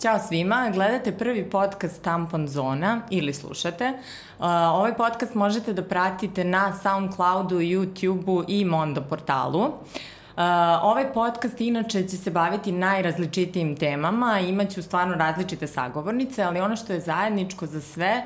Ćao svima, gledate prvi podcast Tampon Zona ili slušate. Uh, ovaj podcast možete da pratite na Soundcloudu, YouTubeu i Mondo portalu. Uh, ovaj podcast inače će se baviti najrazličitijim temama, imaću stvarno različite sagovornice, ali ono što je zajedničko za sve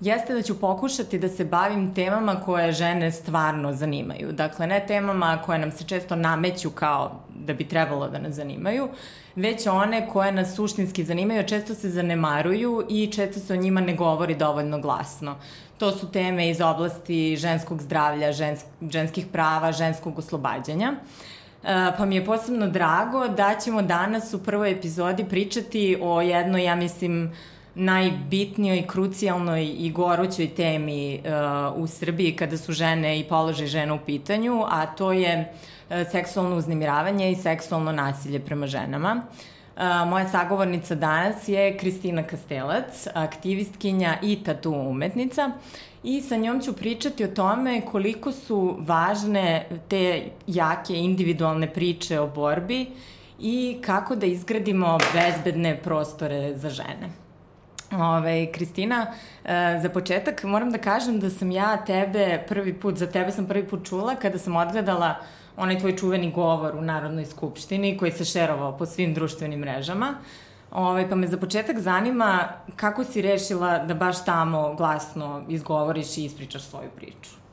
jeste da ću pokušati da se bavim temama koje žene stvarno zanimaju. Dakle, ne temama koje nam se često nameću kao da bi trebalo da nas zanimaju, već one koje nas suštinski zanimaju, često se zanemaruju i često se o njima ne govori dovoljno glasno. To su teme iz oblasti ženskog zdravlja, žensk, ženskih prava, ženskog oslobađanja. E, pa mi je posebno drago da ćemo danas u prvoj epizodi pričati o jednoj, ja mislim, najbitnijoj, krucijalnoj i gorućoj temi uh, u Srbiji kada su žene i položaj žena u pitanju, a to je uh, seksualno uznemiravanje i seksualno nasilje prema ženama. Uh, moja sagovornica danas je Kristina Kastelac, aktivistkinja i tatu umetnica i sa njom ću pričati o tome koliko su važne te jake individualne priče o borbi i kako da izgradimo bezbedne prostore za žene. Ove, Kristina, e, za početak moram da kažem da sam ja tebe prvi put, za tebe sam prvi put čula kada sam odgledala onaj tvoj čuveni govor u Narodnoj skupštini koji se šerovao po svim društvenim mrežama. Ove, pa me za početak zanima kako si rešila da baš tamo glasno izgovoriš i ispričaš svoju priču.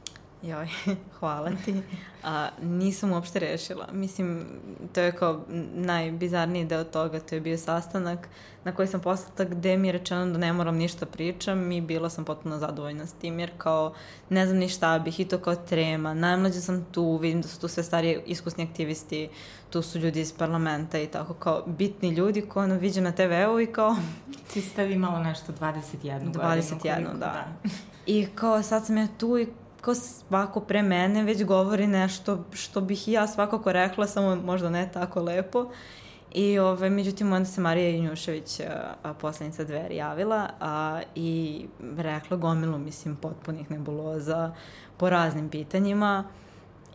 Joj, hvala ti. A, nisam uopšte rešila. Mislim, to je kao najbizarniji deo toga. To je bio sastanak na koji sam poslata gde mi je rečeno da ne moram ništa pričam i bila sam potpuno zadovoljna s tim jer kao ne znam ni šta bih i to kao trema. Najmlađa sam tu, vidim da su tu sve starije iskusni aktivisti, tu su ljudi iz parlamenta i tako kao bitni ljudi koje ono viđe na TV-u i kao... Ti stavi malo nešto 21 godinu. 21, da. da. I kao sad sam ja tu i ko svako pre mene već govori nešto što bih i ja svakako rekla, samo možda ne tako lepo. I ove, međutim, onda se Marija Injušević, a, poslanica dveri, javila a, i rekla gomilu, mislim, potpunih nebuloza po raznim pitanjima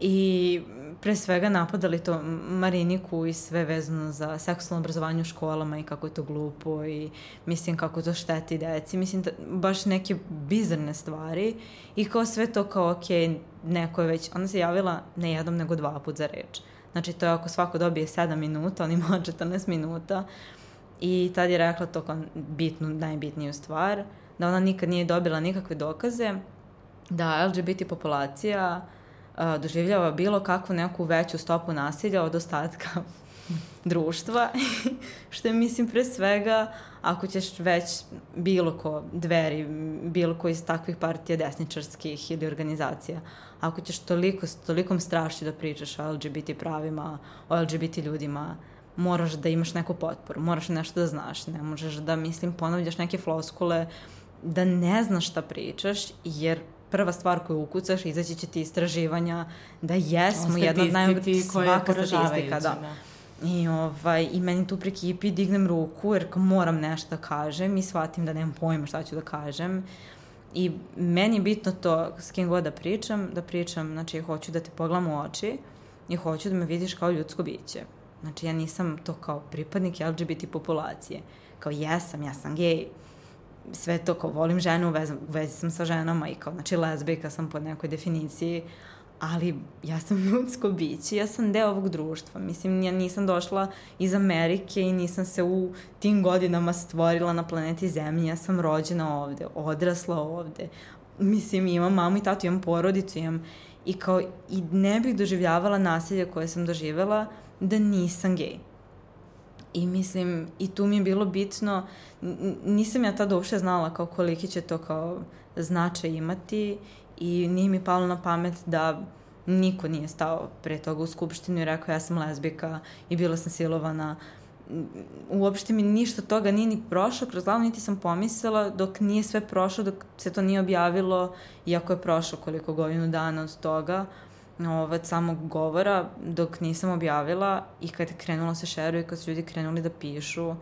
i pre svega napadali to Mariniku i sve vezano za seksualno obrazovanje u školama i kako je to glupo i mislim kako to šteti deci. Mislim da baš neke bizarne stvari i kao sve to kao ok, neko je već, ona se javila ne jednom nego dva put za reč. Znači to je ako svako dobije 7 minuta, on ima 14 minuta i tad je rekla to kao bitnu, najbitniju stvar, da ona nikad nije dobila nikakve dokaze da LGBT populacija doživljava bilo kakvu neku veću stopu nasilja od ostatka društva, što je, mislim, pre svega, ako ćeš već bilo ko dveri, bilo ko iz takvih partija desničarskih ili organizacija, ako ćeš toliko, tolikom strašću da pričaš o LGBT pravima, o LGBT ljudima, moraš da imaš neku potporu, moraš nešto da znaš, ne možeš da, mislim, ponavljaš neke floskule, da ne znaš šta pričaš, jer prva stvar koju ukucaš, izaći će ti istraživanja da jesmo jedna od najbolji svaka statistika, da. da. I, ovaj, I meni tu pri kipi dignem ruku jer moram nešto da kažem i shvatim da nemam pojma šta ću da kažem. I meni je bitno to s kim god da pričam, da pričam, znači hoću da te pogledam u oči i hoću da me vidiš kao ljudsko biće. Znači ja nisam to kao pripadnik LGBT populacije. Kao jesam, ja sam gej, sve to kao volim ženu, u vezi, u vezi sam sa ženama i kao, znači lezbijka sam po nekoj definiciji, ali ja sam ljudsko biće, ja sam deo ovog društva. Mislim, ja nisam došla iz Amerike i nisam se u tim godinama stvorila na planeti Zemlji, ja sam rođena ovde, odrasla ovde. Mislim, imam mamu i tatu, imam porodicu, imam i kao, i ne bih doživljavala nasilje koje sam doživela da nisam gej. I mislim, i tu mi je bilo bitno, nisam ja tada uopšte znala kao koliki će to kao značaj imati i nije mi palo na pamet da niko nije stao pre toga u skupštinu i rekao ja sam lezbika i bila sam silovana. Uopšte mi ništa toga nije ni prošlo kroz glavu, niti sam pomislila dok nije sve prošlo, dok se to nije objavilo, iako je prošlo koliko godinu dana od toga, od samog govora dok nisam objavila i kad je krenulo se šeruje, kad su ljudi krenuli da pišu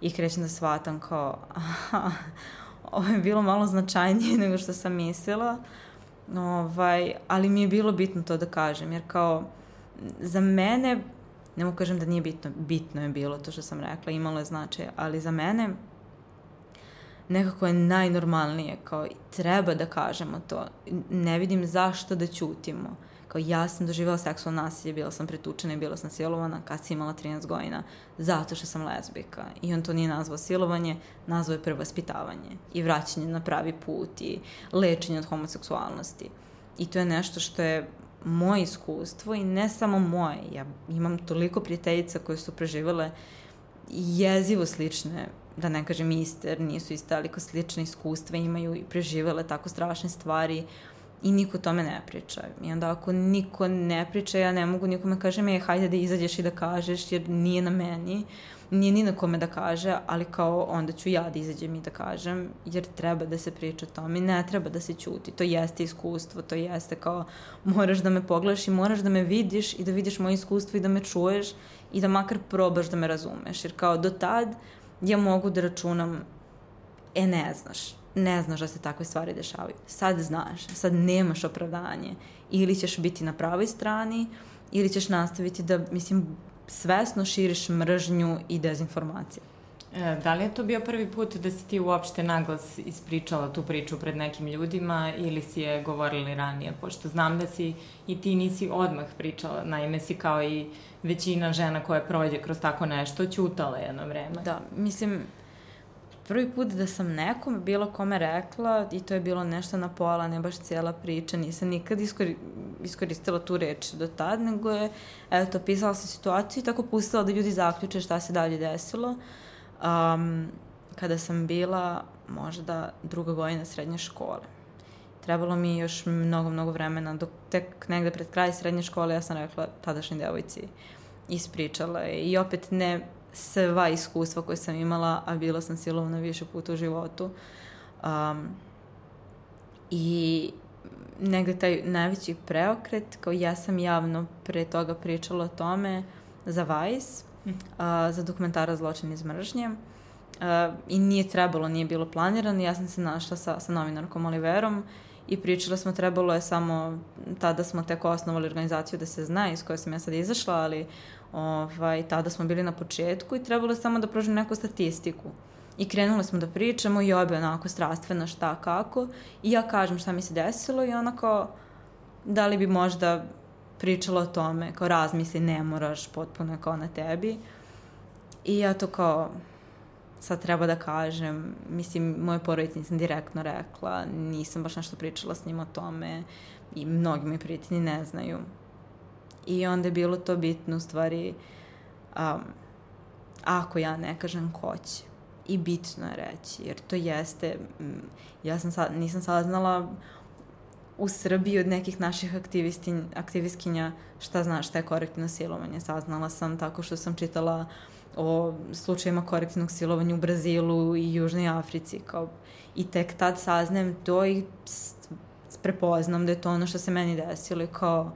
i krećem da shvatam kao aha, ovo je bilo malo značajnije nego što sam mislila, ovaj, ali mi je bilo bitno to da kažem, jer kao za mene ne mogu kažem da nije bitno, bitno je bilo to što sam rekla, imalo je značaj, ali za mene nekako je najnormalnije, kao treba da kažemo to, ne vidim zašto da ćutimo, kao ja sam doživjela seksualno nasilje, bila sam pretučena i bila sam silovana kad sam imala 13 godina, zato što sam lezbika. I on to nije nazvao silovanje, nazvao je prevaspitavanje i vraćanje na pravi put i lečenje od homoseksualnosti. I to je nešto što je moje iskustvo i ne samo moje. Ja imam toliko prijateljica koje su preživele jezivo slične, da ne kažem iste, jer nisu iste, ali slične iskustva imaju i preživele tako strašne stvari i niko tome ne priča. I onda ako niko ne priča, ja ne mogu nikome kažem, je, hajde da izađeš i da kažeš, jer nije na meni, nije ni na kome da kaže, ali kao onda ću ja da izađem i da kažem, jer treba da se priča o tome ne treba da se ćuti. To jeste iskustvo, to jeste kao moraš da me pogledaš i moraš da me vidiš i da vidiš moje iskustvo i da me čuješ i da makar probaš da me razumeš. Jer kao do tad ja mogu da računam, e ne znaš, ne znaš da se takve stvari dešavaju. Sad znaš, sad nemaš opravdanje. Ili ćeš biti na pravoj strani, ili ćeš nastaviti da, mislim, svesno širiš mržnju i dezinformacije. E, da li je to bio prvi put da si ti uopšte naglas ispričala tu priču pred nekim ljudima ili si je govorili ranije? Pošto znam da si i ti nisi odmah pričala, naime si kao i većina žena koja prođe kroz tako nešto, ćutala jedno vreme. Da, mislim, prvi put da sam nekome bilo kome rekla i to je bilo nešto na pola, ne baš cijela priča, nisam nikad iskori, iskoristila tu reč do tad, nego je, eto, pisala sam situaciju i tako pustila da ljudi zaključe šta se dalje desilo. Um, kada sam bila možda druga godina srednje škole. Trebalo mi još mnogo, mnogo vremena, dok tek negde pred kraj srednje škole ja sam rekla tadašnji devojci ispričala i opet ne sva iskustva koje sam imala, a bila sam silovana više puta u životu. Um, I negde taj najveći preokret, kao ja sam javno pre toga pričala o tome za Vice, mm. uh, za dokumentara Zločin iz mržnje. Uh, I nije trebalo, nije bilo planirano. Ja sam se našla sa, sa novinarkom Oliverom i pričala smo, trebalo je samo, tada smo tek osnovali organizaciju da se zna iz koje sam ja sad izašla, ali Ovaj, tada smo bili na početku i trebalo je samo da prožem neku statistiku. I krenule smo da pričamo i obe onako strastveno šta kako. I ja kažem šta mi se desilo i ona kao, da li bi možda pričala o tome, kao razmisli, ne moraš, potpuno kao na tebi. I ja to kao, sad treba da kažem, mislim, moje porodici nisam direktno rekla, nisam baš nešto pričala s njim o tome i mnogi moji prijatelji ne znaju. I onda je bilo to bitno u stvari um, ako ja ne kažem ko će. I bitno je reći, jer to jeste, ja sam sad, nisam saznala u Srbiji od nekih naših aktivistkinja šta zna šta je korektivno silovanje. Saznala sam tako što sam čitala o slučajima korektivnog silovanja u Brazilu i Južnoj Africi. Kao, I tek tad saznajem to i prepoznam da je to ono što se meni desilo i kao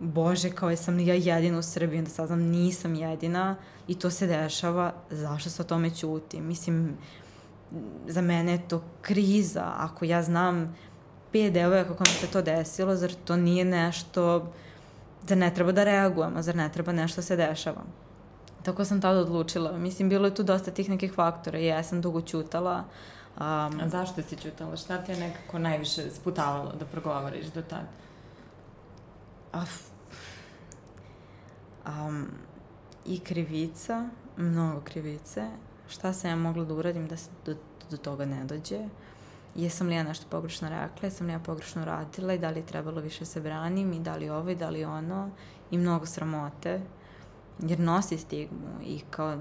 bože, kao sam li ja jedina u Srbiji, onda saznam nisam jedina i to se dešava, zašto se o tome ćuti? Mislim, za mene je to kriza, ako ja znam pet devojaka kako mi se to desilo, zar to nije nešto, zar ne treba da reagujemo, zar ne treba nešto da se dešava? Tako sam tada odlučila. Mislim, bilo je tu dosta tih nekih faktora i ja sam dugo ćutala. Um, A zašto si ćutala? Šta te je nekako najviše sputavalo da progovoriš do tada? A, um, i krivica, mnogo krivice, šta sam ja mogla da uradim da se do, do toga ne dođe, jesam li ja nešto pogrešno rekla, jesam li ja pogrešno radila? I da li je trebalo više se branim? I da li ovo i da li ono? I mnogo sramote. Jer nosi stigmu i kao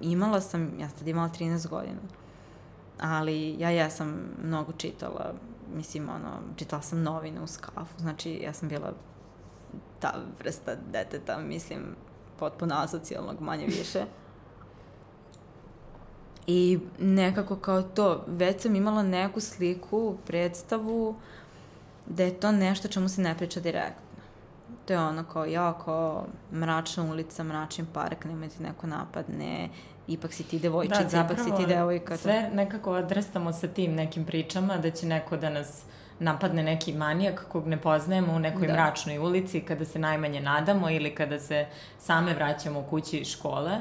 imala sam, ja sam imala 13 godina. Ali ja jesam mnogo čitala mislim ono, čitala sam novine u skafu. Znači ja sam bila ta vrsta deteta, mislim, potpuno asocijalnog, manje više. I nekako kao to, već sam imala neku sliku, predstavu, da je to nešto čemu se ne priča direktno. To je ono kao, jako mračna ulica, mračni park, nema ti neko napadne, ipak si ti devojčica, da, ipak si ti devojka. Sve nekako odrastamo sa tim nekim pričama, da će neko da nas napadne neki manijak kog ne poznajemo u nekoj da. mračnoj ulici kada se najmanje nadamo ili kada se same vraćamo u kući iz škole.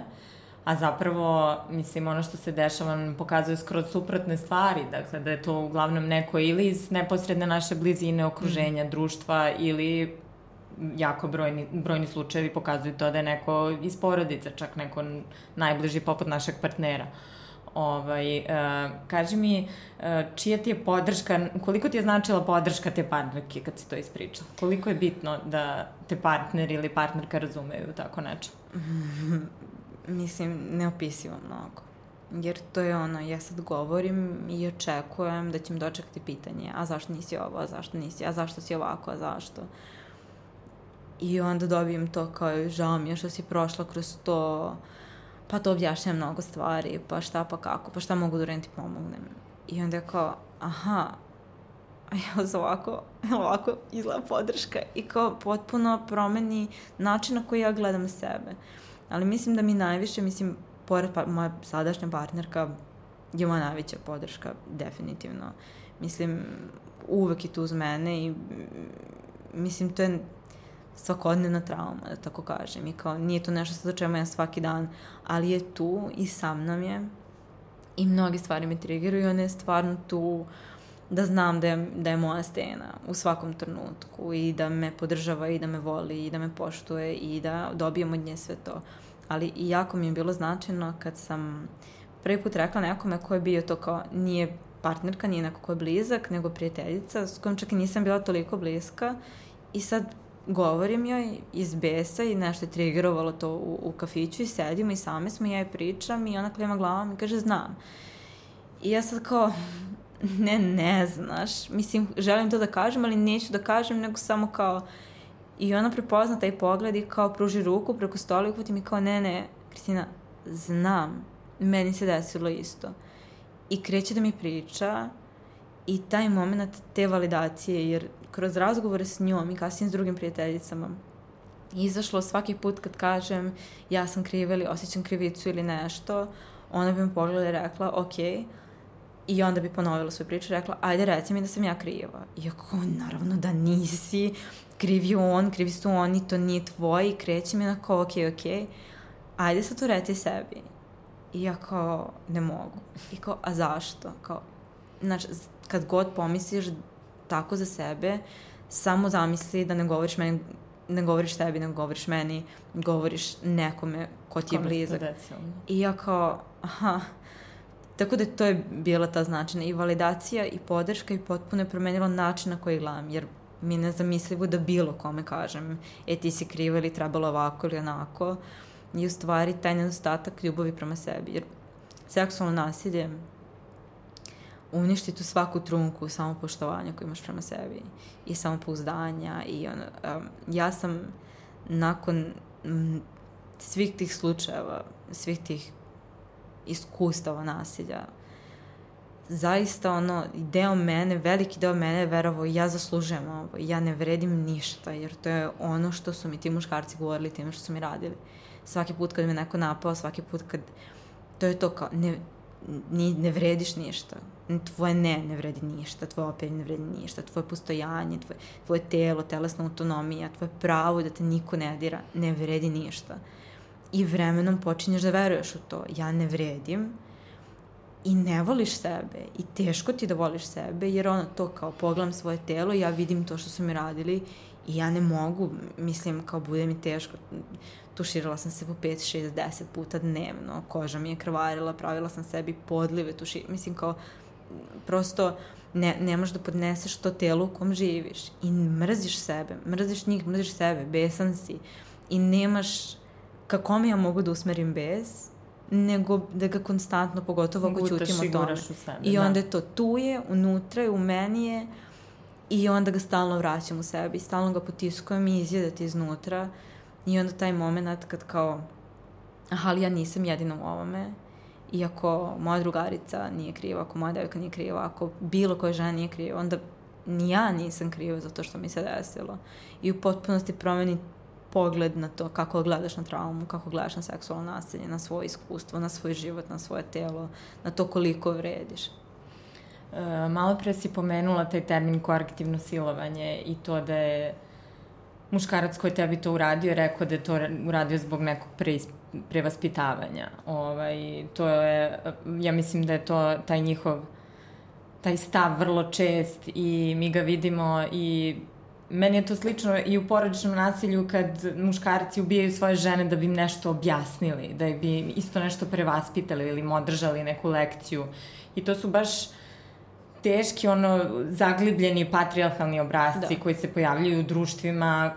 A zapravo, mislim, ono što se dešava nam pokazuje skroz suprotne stvari, dakle da je to uglavnom neko ili iz neposredne naše blizine, okruženja, mm. društva ili jako brojni, brojni slučajevi pokazuju to da je neko iz porodice, čak neko najbliži poput našeg partnera. Ovaj, uh, kaži mi, uh, čija ti je podrška, koliko ti je značila podrška te partnerke kad si to ispričala? Koliko je bitno da te partner ili partnerka razumeju tako nešto? Mislim, neopisivo mnogo. Jer to je ono, ja sad govorim i očekujem da će mi dočekati pitanje, a zašto nisi ovo, a zašto nisi, a zašto si ovako, a zašto? I onda dobijem to kao, žao mi je što si prošla kroz to, pa to objašnjam mnogo stvari, pa šta, pa kako, pa šta mogu da uradim ti pomognem. I onda je kao, aha, a ja za ovako, ovako izgleda podrška i kao potpuno promeni način na koji ja gledam sebe. Ali mislim da mi najviše, mislim, pored pa, moja sadašnja partnerka je moja najveća podrška, definitivno. Mislim, uvek je tu uz mene i mislim, to je svakodnevna trauma, da tako kažem. I kao, nije to nešto sa čemu ja svaki dan, ali je tu i sa mnom je. I mnogi stvari me triggeruju ona je stvarno tu da znam da je, da je moja stena u svakom trenutku i da me podržava i da me voli i da me poštuje i da dobijem od nje sve to. Ali i jako mi je bilo značajno kad sam prvi put rekla nekome ko je bio to kao nije partnerka, nije neko ko je blizak, nego prijateljica s kojom čak i nisam bila toliko bliska i sad govorim joj iz besa i nešto je triggerovalo to u, u kafiću i sedimo i same smo i ja je pričam i ona klima glavom i kaže znam. I ja sad kao, ne, ne znaš. Mislim, želim to da kažem, ali neću da kažem, nego samo kao... I ona prepozna taj pogled i kao pruži ruku preko stola i uhvati mi kao, ne, ne, Kristina, znam, meni se desilo isto. I kreće da mi priča i taj moment te validacije, jer kroz razgovore s njom i kasnije s drugim prijateljicama, izašlo svaki put kad kažem ja sam kriva ili osjećam krivicu ili nešto, ona bi me pogledala i rekla, ok, I onda bi ponovila svoju priču i rekla, ajde reci mi da sam ja kriva. Iako, naravno da nisi, krivi on, krivi su oni, to nije tvoj, i kreće mi onako, ok, ok, ajde sad to reci sebi. I ja kao, ne mogu. I kao, a zašto? Kao, znači, kad god pomisliš tako za sebe, samo zamisli da ne govoriš meni, ne govoriš tebi, ne govoriš meni, govoriš nekome ko ti je blizak. I ja kao, aha, Tako da to je bila ta značina i validacija i podrška i potpuno je promenila način na koji gledam, jer mi je nezamislivo da bilo kome kažem, e ti si kriva ili trebalo ovako ili onako, i u stvari taj nedostatak ljubavi prema sebi, jer seksualno nasilje uništi tu svaku trunku samopoštovanja koju imaš prema sebi i samopouzdanja i ono, um, ja sam nakon m, svih tih slučajeva, svih tih iskustava nasilja. Zaista ono, deo mene, veliki deo mene je verovo ja zaslužujem ovo, ja ne vredim ništa, jer to je ono što su mi ti muškarci govorili time što su mi radili. Svaki put kad me neko napao, svaki put kad, to je to kao, ne, ni, ne vrediš ništa. Tvoje ne ne vredi ništa, tvoje opet ne vredi ništa, tvoje postojanje, tvoje, tvoje telo, telesna autonomija, tvoje pravo da te niko ne dira, ne vredi ništa. I vremenom počinješ da veruješ u to. Ja ne vredim i ne voliš sebe i teško ti da voliš sebe jer ono to kao pogledam svoje telo ja vidim to što su mi radili i ja ne mogu, mislim kao bude mi teško tuširala sam se po 5, 6, 10 puta dnevno koža mi je krvarila, pravila sam sebi podlive tuši, mislim kao prosto ne, ne možeš da podneseš to telo u kom živiš i mrziš sebe, mrziš njih, mrziš sebe, besan si i nemaš ka kome ja mogu da usmerim bez, nego da ga konstantno, pogotovo ako ćutim o tome. Sebe, I da. onda da. je to tu je, unutra je, u meni je i onda ga stalno vraćam u sebi, stalno ga potiskujem i izjedati iznutra i onda taj moment kad kao aha, ali ja nisam jedina u ovome, iako moja drugarica nije kriva, ako moja devojka nije kriva, ako bilo koja žena nije kriva, onda ni ja nisam kriva za to što mi se desilo. I u potpunosti promeni pogled na to kako gledaš na traumu, kako gledaš na seksualno nasilje, na svoje iskustvo, na svoj život, na svoje telo, na to koliko vrediš. E, malo pre si pomenula taj termin korektivno silovanje i to da je muškarac koji tebi to uradio rekao da je to uradio zbog nekog pre, prevaspitavanja. Ovaj, to je, ja mislim da je to taj njihov taj stav vrlo čest i mi ga vidimo i meni je to slično i u porodičnom nasilju kad muškarci ubijaju svoje žene da bi im nešto objasnili, da bi isto nešto prevaspitali ili im održali neku lekciju. I to su baš teški, ono, zaglibljeni patriarhalni obrazci da. koji se pojavljaju u društvima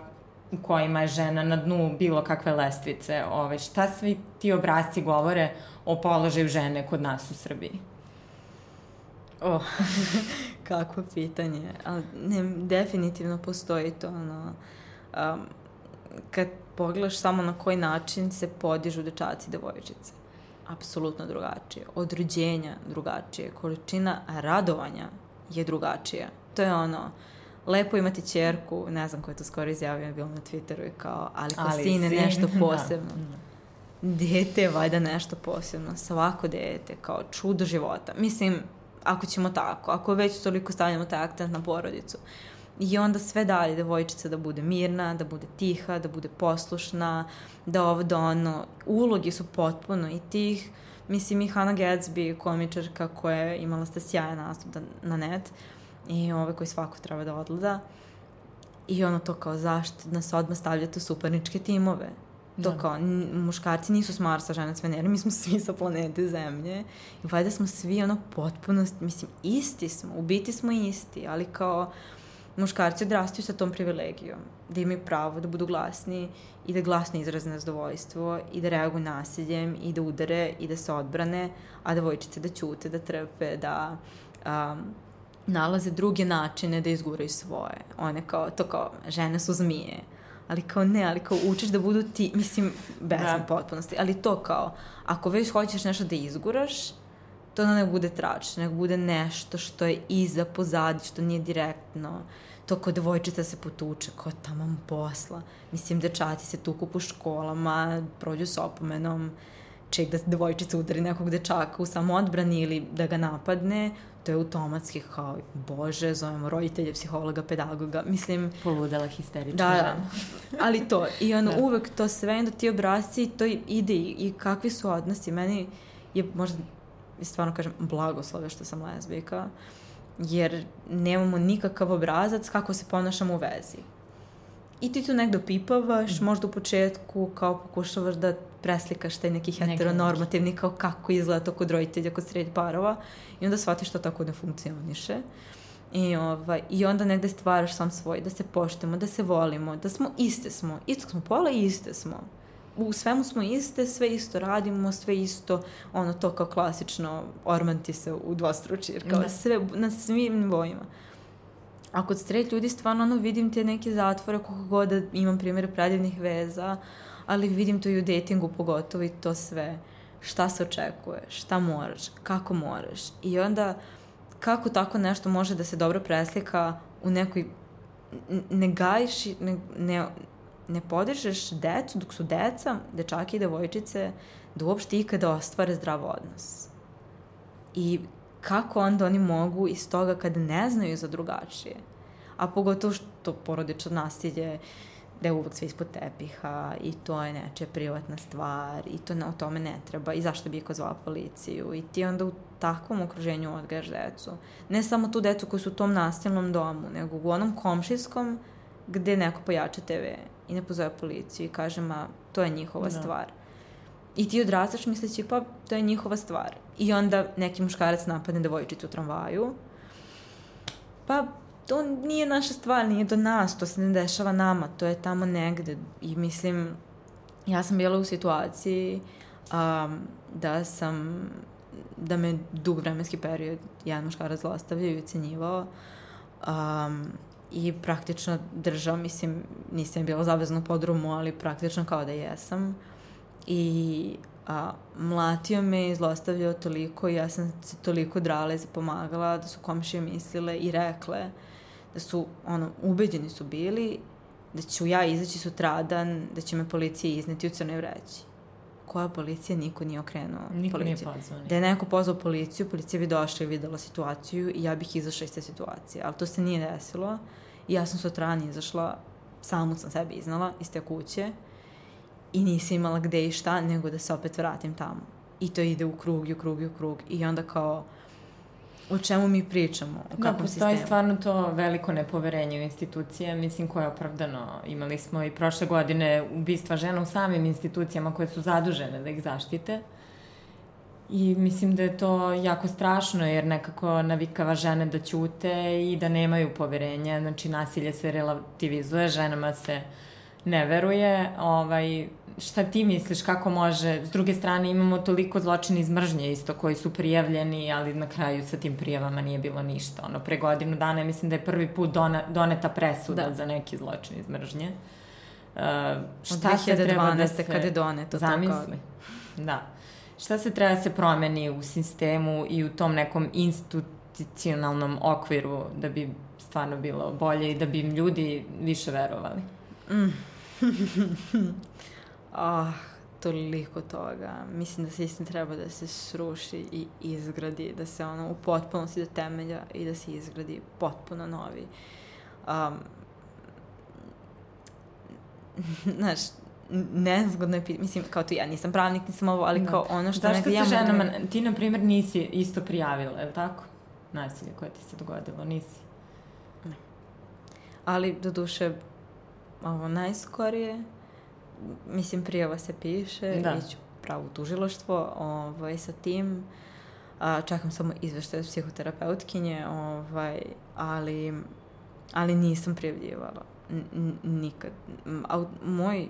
u kojima je žena na dnu bilo kakve lestvice. Ove, šta svi ti obrazci govore o položaju žene kod nas u Srbiji? Oh, kakvo pitanje. Ali ne, definitivno postoji to, ono, um, kad pogledaš samo na koji način se podižu dečaci i devojčice. Apsolutno drugačije. Od rođenja drugačije. Količina radovanja je drugačija. To je ono, lepo imati čerku, ne znam ko je to skoro izjavio, bilo na Twitteru i kao, ali ko ali sine sin, nešto da. posebno. Da. Dete je vajda nešto posebno, svako dete, kao čudo života. Mislim, ako ćemo tako, ako već toliko stavljamo taj akcent na porodicu. I onda sve dalje, devojčica da bude mirna, da bude tiha, da bude poslušna, da ovo, da ono, ulogi su potpuno i tih, mislim i Hannah Gadsby, komičarka koja je imala ste sjajan nastup da, na net i ove koji svako treba da odgleda. I ono to kao zašto nas odmah stavljate u suparničke timove. To da. kao, muškarci nisu s Marsa, žene s Venere, mi smo svi sa planete Zemlje. I valjda smo svi ono potpuno, mislim, isti smo, u biti smo isti, ali kao muškarci odrastaju sa tom privilegijom, da imaju pravo da budu glasni i da glasno izraze nezadovoljstvo i da reaguju nasiljem i da udare i da se odbrane, a devojčice da ćute, da trpe, da um, nalaze druge načine da izguraju svoje. One kao, to kao, žene su zmije ali kao ne, ali kao učiš da budu ti, mislim, bez da. potpunosti, ali to kao, ako već hoćeš nešto da izguraš, to da ne bude trač, nego bude nešto što je iza, pozadi, što nije direktno, to kod devojčica se potuče, kao tamo posla. Mislim, dečaci se tuku po školama, prođu s opomenom, ček da devojčica udari nekog dečaka u samoodbrani ili da ga napadne, to je automatski kao, bože, zovemo roditelje, psihologa, pedagoga, mislim... Poludela histerična da, da, ali to, i ono, da. uvek to sve, onda ti obrazci, to ide i, i kakvi su odnosi, meni je možda, stvarno kažem, blagoslove što sam lezbijka, jer nemamo nikakav obrazac kako se ponašamo u vezi. I ti tu negdje pipavaš, mm. možda u početku kao pokušavaš da preslikaš taj neki heteronormativni kao kako izgleda to kod roditelja, kod sred parova i onda shvatiš to tako ne funkcioniše. I, ovaj, I onda negde stvaraš sam svoj, da se poštemo, da se volimo, da smo iste smo. Isto smo pola i iste smo. U svemu smo iste, sve isto radimo, sve isto, ono to kao klasično ormanti se u dvostruči, jer kao da. sve, na svim nivoima. A kod straight ljudi stvarno ono vidim te neke zatvore koliko god da imam primjere predivnih veza, ali vidim to i u datingu pogotovo i to sve. Šta se očekuje, šta moraš, kako moraš. I onda kako tako nešto može da se dobro preslika u nekoj ne gajiš, ne, ne, ne podižeš decu dok su deca, dečaki i devojčice, da uopšte ikada ostvare zdrav odnos. I kako onda oni mogu iz toga kada ne znaju za drugačije. A pogotovo što porodično nasilje da je uvek sve ispod tepiha i to je nečija privatna stvar i to na, o tome ne treba i zašto bi iko zvao policiju i ti onda u takvom okruženju odgajaš decu. Ne samo tu decu koji su u tom nasilnom domu, nego u onom komšijskom gde neko pojača TV i ne pozove policiju i kaže ma to je njihova da. stvar. I ti odrastaš misleći pa to je njihova stvar. I onda neki muškarac napadne devojčicu u tramvaju. Pa to nije naša stvar, nije do nas, to se ne dešava nama, to je tamo negde. I mislim, ja sam bila u situaciji um, da sam, da me dug vremenski period jedan muškarac zlostavljao i ucenjivao. Um, i praktično držao, mislim, nisam bila zavezana podrumu, ali praktično kao da jesam. I a, mlatio me i zlostavljao toliko i ja sam se toliko drala i zapomagala da su komšije mislile i rekle da su, ono, ubeđeni su bili da ću ja izaći sutradan, da će me policija izneti u crnoj vreći. Koja policija, niko nije okrenuo Niko policiju. nije pozvao. Da je neko pozvao policiju, policija bi došla i videla situaciju i ja bih izašla iz te situacije. Ali to se nije desilo i ja sam sutradan izašla, samu sam sebi iznala iz te kuće i nisam imala gde i šta, nego da se opet vratim tamo. I to ide u krug i u krug i u krug. I onda kao, o čemu mi pričamo, o Da, kakvom postoji sistemu. stvarno to veliko nepoverenje u institucije, mislim koje je opravdano. Imali smo i prošle godine ubistva žena u samim institucijama koje su zadužene da ih zaštite. I mislim da je to jako strašno jer nekako navikava žene da ćute i da nemaju poverenja. Znači nasilje se relativizuje, ženama se ne veruje. Ovaj, šta ti misliš, kako može? S druge strane imamo toliko zločina iz mržnje isto koji su prijavljeni, ali na kraju sa tim prijavama nije bilo ništa. Ono, pre godinu dana mislim da je prvi put dona, doneta presuda Da. za neki zločin iz mržnje. Uh, Od šta se treba da 2012. se... kad je doneto Zamisli. Da. Šta se treba da se promeni u sistemu i u tom nekom institucionalnom okviru da bi stvarno bilo bolje i da bi im ljudi više verovali? Ah, toliko toga. Mislim da sistem treba da se sruši i izgradi, da se ono u potpunosti do temelja i da se izgradi potpuno novi. Um, znaš, nezgodno je pitanje, mislim, kao to ja nisam pravnik, nisam ovo, ali Da. kao ono što Zašto se ja mogu- ženama, ti na primjer nisi isto prijavila, je li tako? Nasilje koje ti se dogodilo, nisi. Ali, do duše, ovo najskorije, mislim, prijava se piše, Da. iću pravo tužiloštvo ovaj, sa tim. A, čekam samo izveštaj od psihoterapeutkinje, ovaj, ali, ali nisam prijavljivala. N- nikad. A, moj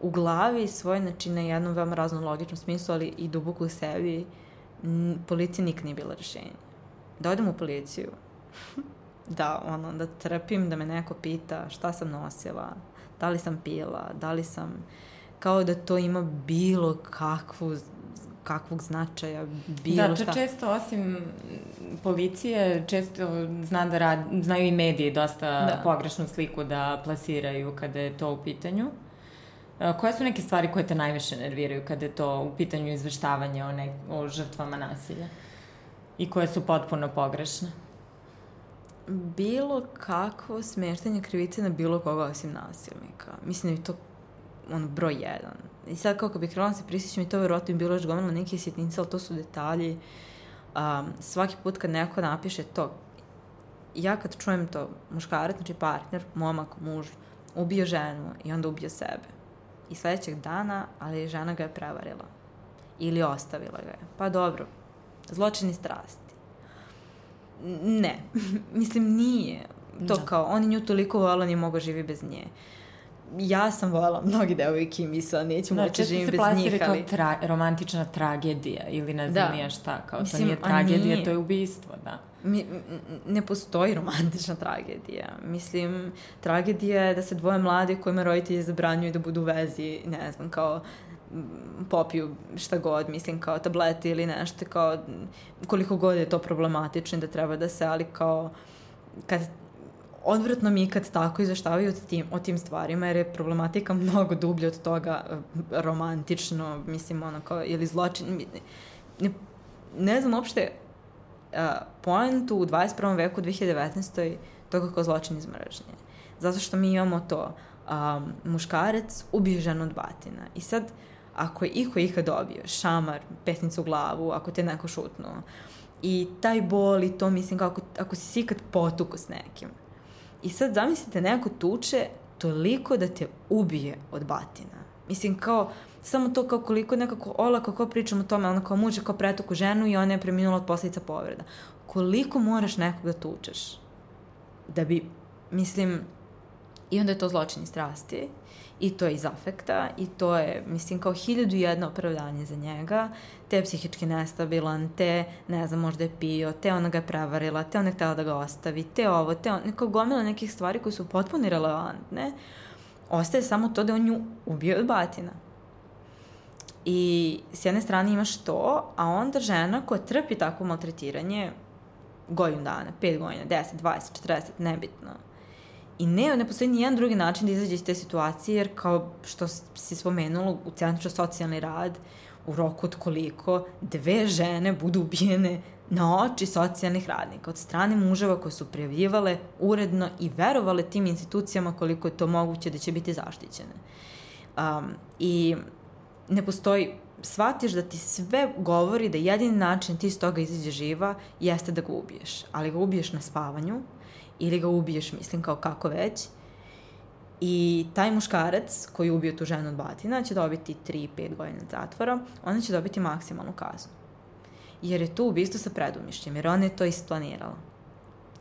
u glavi svoj, znači na jednom veoma raznom logičnom smislu, ali i duboko u sebi, policija nikad nije bila rešenje. Da odem u policiju, da, ono, da trpim, da me neko pita šta sam nosila, da li sam pila, da li sam, kao da to ima bilo kakvu, kakvog značaja, bilo da, to šta. često osim policije, često zna da rad, znaju i mediji dosta da. Da. pogrešnu sliku da plasiraju kada je to u pitanju. E, Koje su neke stvari koje te najviše nerviraju kada je to u pitanju izveštavanja o, ne, o žrtvama nasilja? I koje su potpuno pogrešne? Bilo kakvo smeštanje krivice na bilo koga osim nasilnika. Mislim da je to ono, broj jedan. I sad kako bi krenula da se prisjećam i to verovatno bi bilo još gomila neke sitnice, ali to su detalji. Um, svaki put kad neko napiše to, ja kad čujem to, muškarac, znači partner, momak, muž, ubio ženu i onda ubio sebe. I sledećeg dana, ali žena ga je prevarila. Ili ostavila ga je. Pa dobro, zločini strasti. N- Ne, mislim nije. To Da. kao, on je nju toliko volao, nije mogao živi bez nje. Ja sam voljela mnogi devojke i mislila, neću Da, moći živim bez njih, kao ali... tra, romantična tragedija ili ne znam Da. nije šta, kao Mislim, to nije tragedija, nije. to je ubistvo, da. Mi, ne postoji romantična tragedija. Mislim, tragedija je da se dvoje mladi kojima roditelji zabranjuju da budu u vezi, ne znam, kao popiju šta god, mislim, kao tableti ili nešto, kao koliko god je to problematično da treba da se, ali kao kad odvratno mi kad tako izveštavaju o tim, o tim stvarima, jer je problematika mnogo dublja od toga e, romantično, mislim, ono kao, ili zločin, ne, ne znam uopšte uh, poentu u 21. veku 2019. toga kao zločin iz mržnje. Zato što mi imamo to, um, muškarac ubije ženu od batina. I sad, ako je iko ikad dobio šamar, petnicu u glavu, ako te neko šutnuo, i taj bol i to, mislim, kao ako, si ikad potuko s nekim. I sad zamislite, neko tuče toliko da te ubije od batina. Mislim, kao, samo to kao koliko nekako olako kao pričamo o tome, ono kao muž je kao pretuku ženu i ona je preminula od posljedica povreda. Koliko moraš nekoga tučeš da bi, mislim, i onda je to zločin iz strasti. I to je iz afekta. I to je, mislim, kao hiljadu i jedno opravdanje za njega, te je psihički nestabilan, te, ne znam, možda je pio, te ona ga je prevarila, te ona je htjela da ga ostavi, te ovo, te on, neko gomila nekih stvari koje su potpuno irelevantne, ostaje samo to da on nju ubio od batina. I s jedne strane imaš to, a onda žena koja trpi takvo maltretiranje godinu dana, pet godina, 10, 20, 40, nebitno, I ne, ne postoji nijedan drugi način da izađe iz te situacije, jer kao što si spomenula, u Centru socijalni rad, u roku od koliko dve žene budu ubijene na oči socijalnih radnika od strane muževa koje su prijavljivale uredno i verovale tim institucijama koliko je to moguće da će biti zaštićene. Um, I ne postoji shvatiš da ti sve govori da jedini način ti iz toga izađe živa jeste da ga ubiješ. Ali ga ubiješ na spavanju ili ga ubiješ, mislim, kao kako već. I taj muškarac koji je ubio tu ženu od batina će dobiti 3-5 godina zatvora, ona će dobiti maksimalnu kaznu. Jer je to ubistvo sa predumišćem, jer ona je to isplanirala.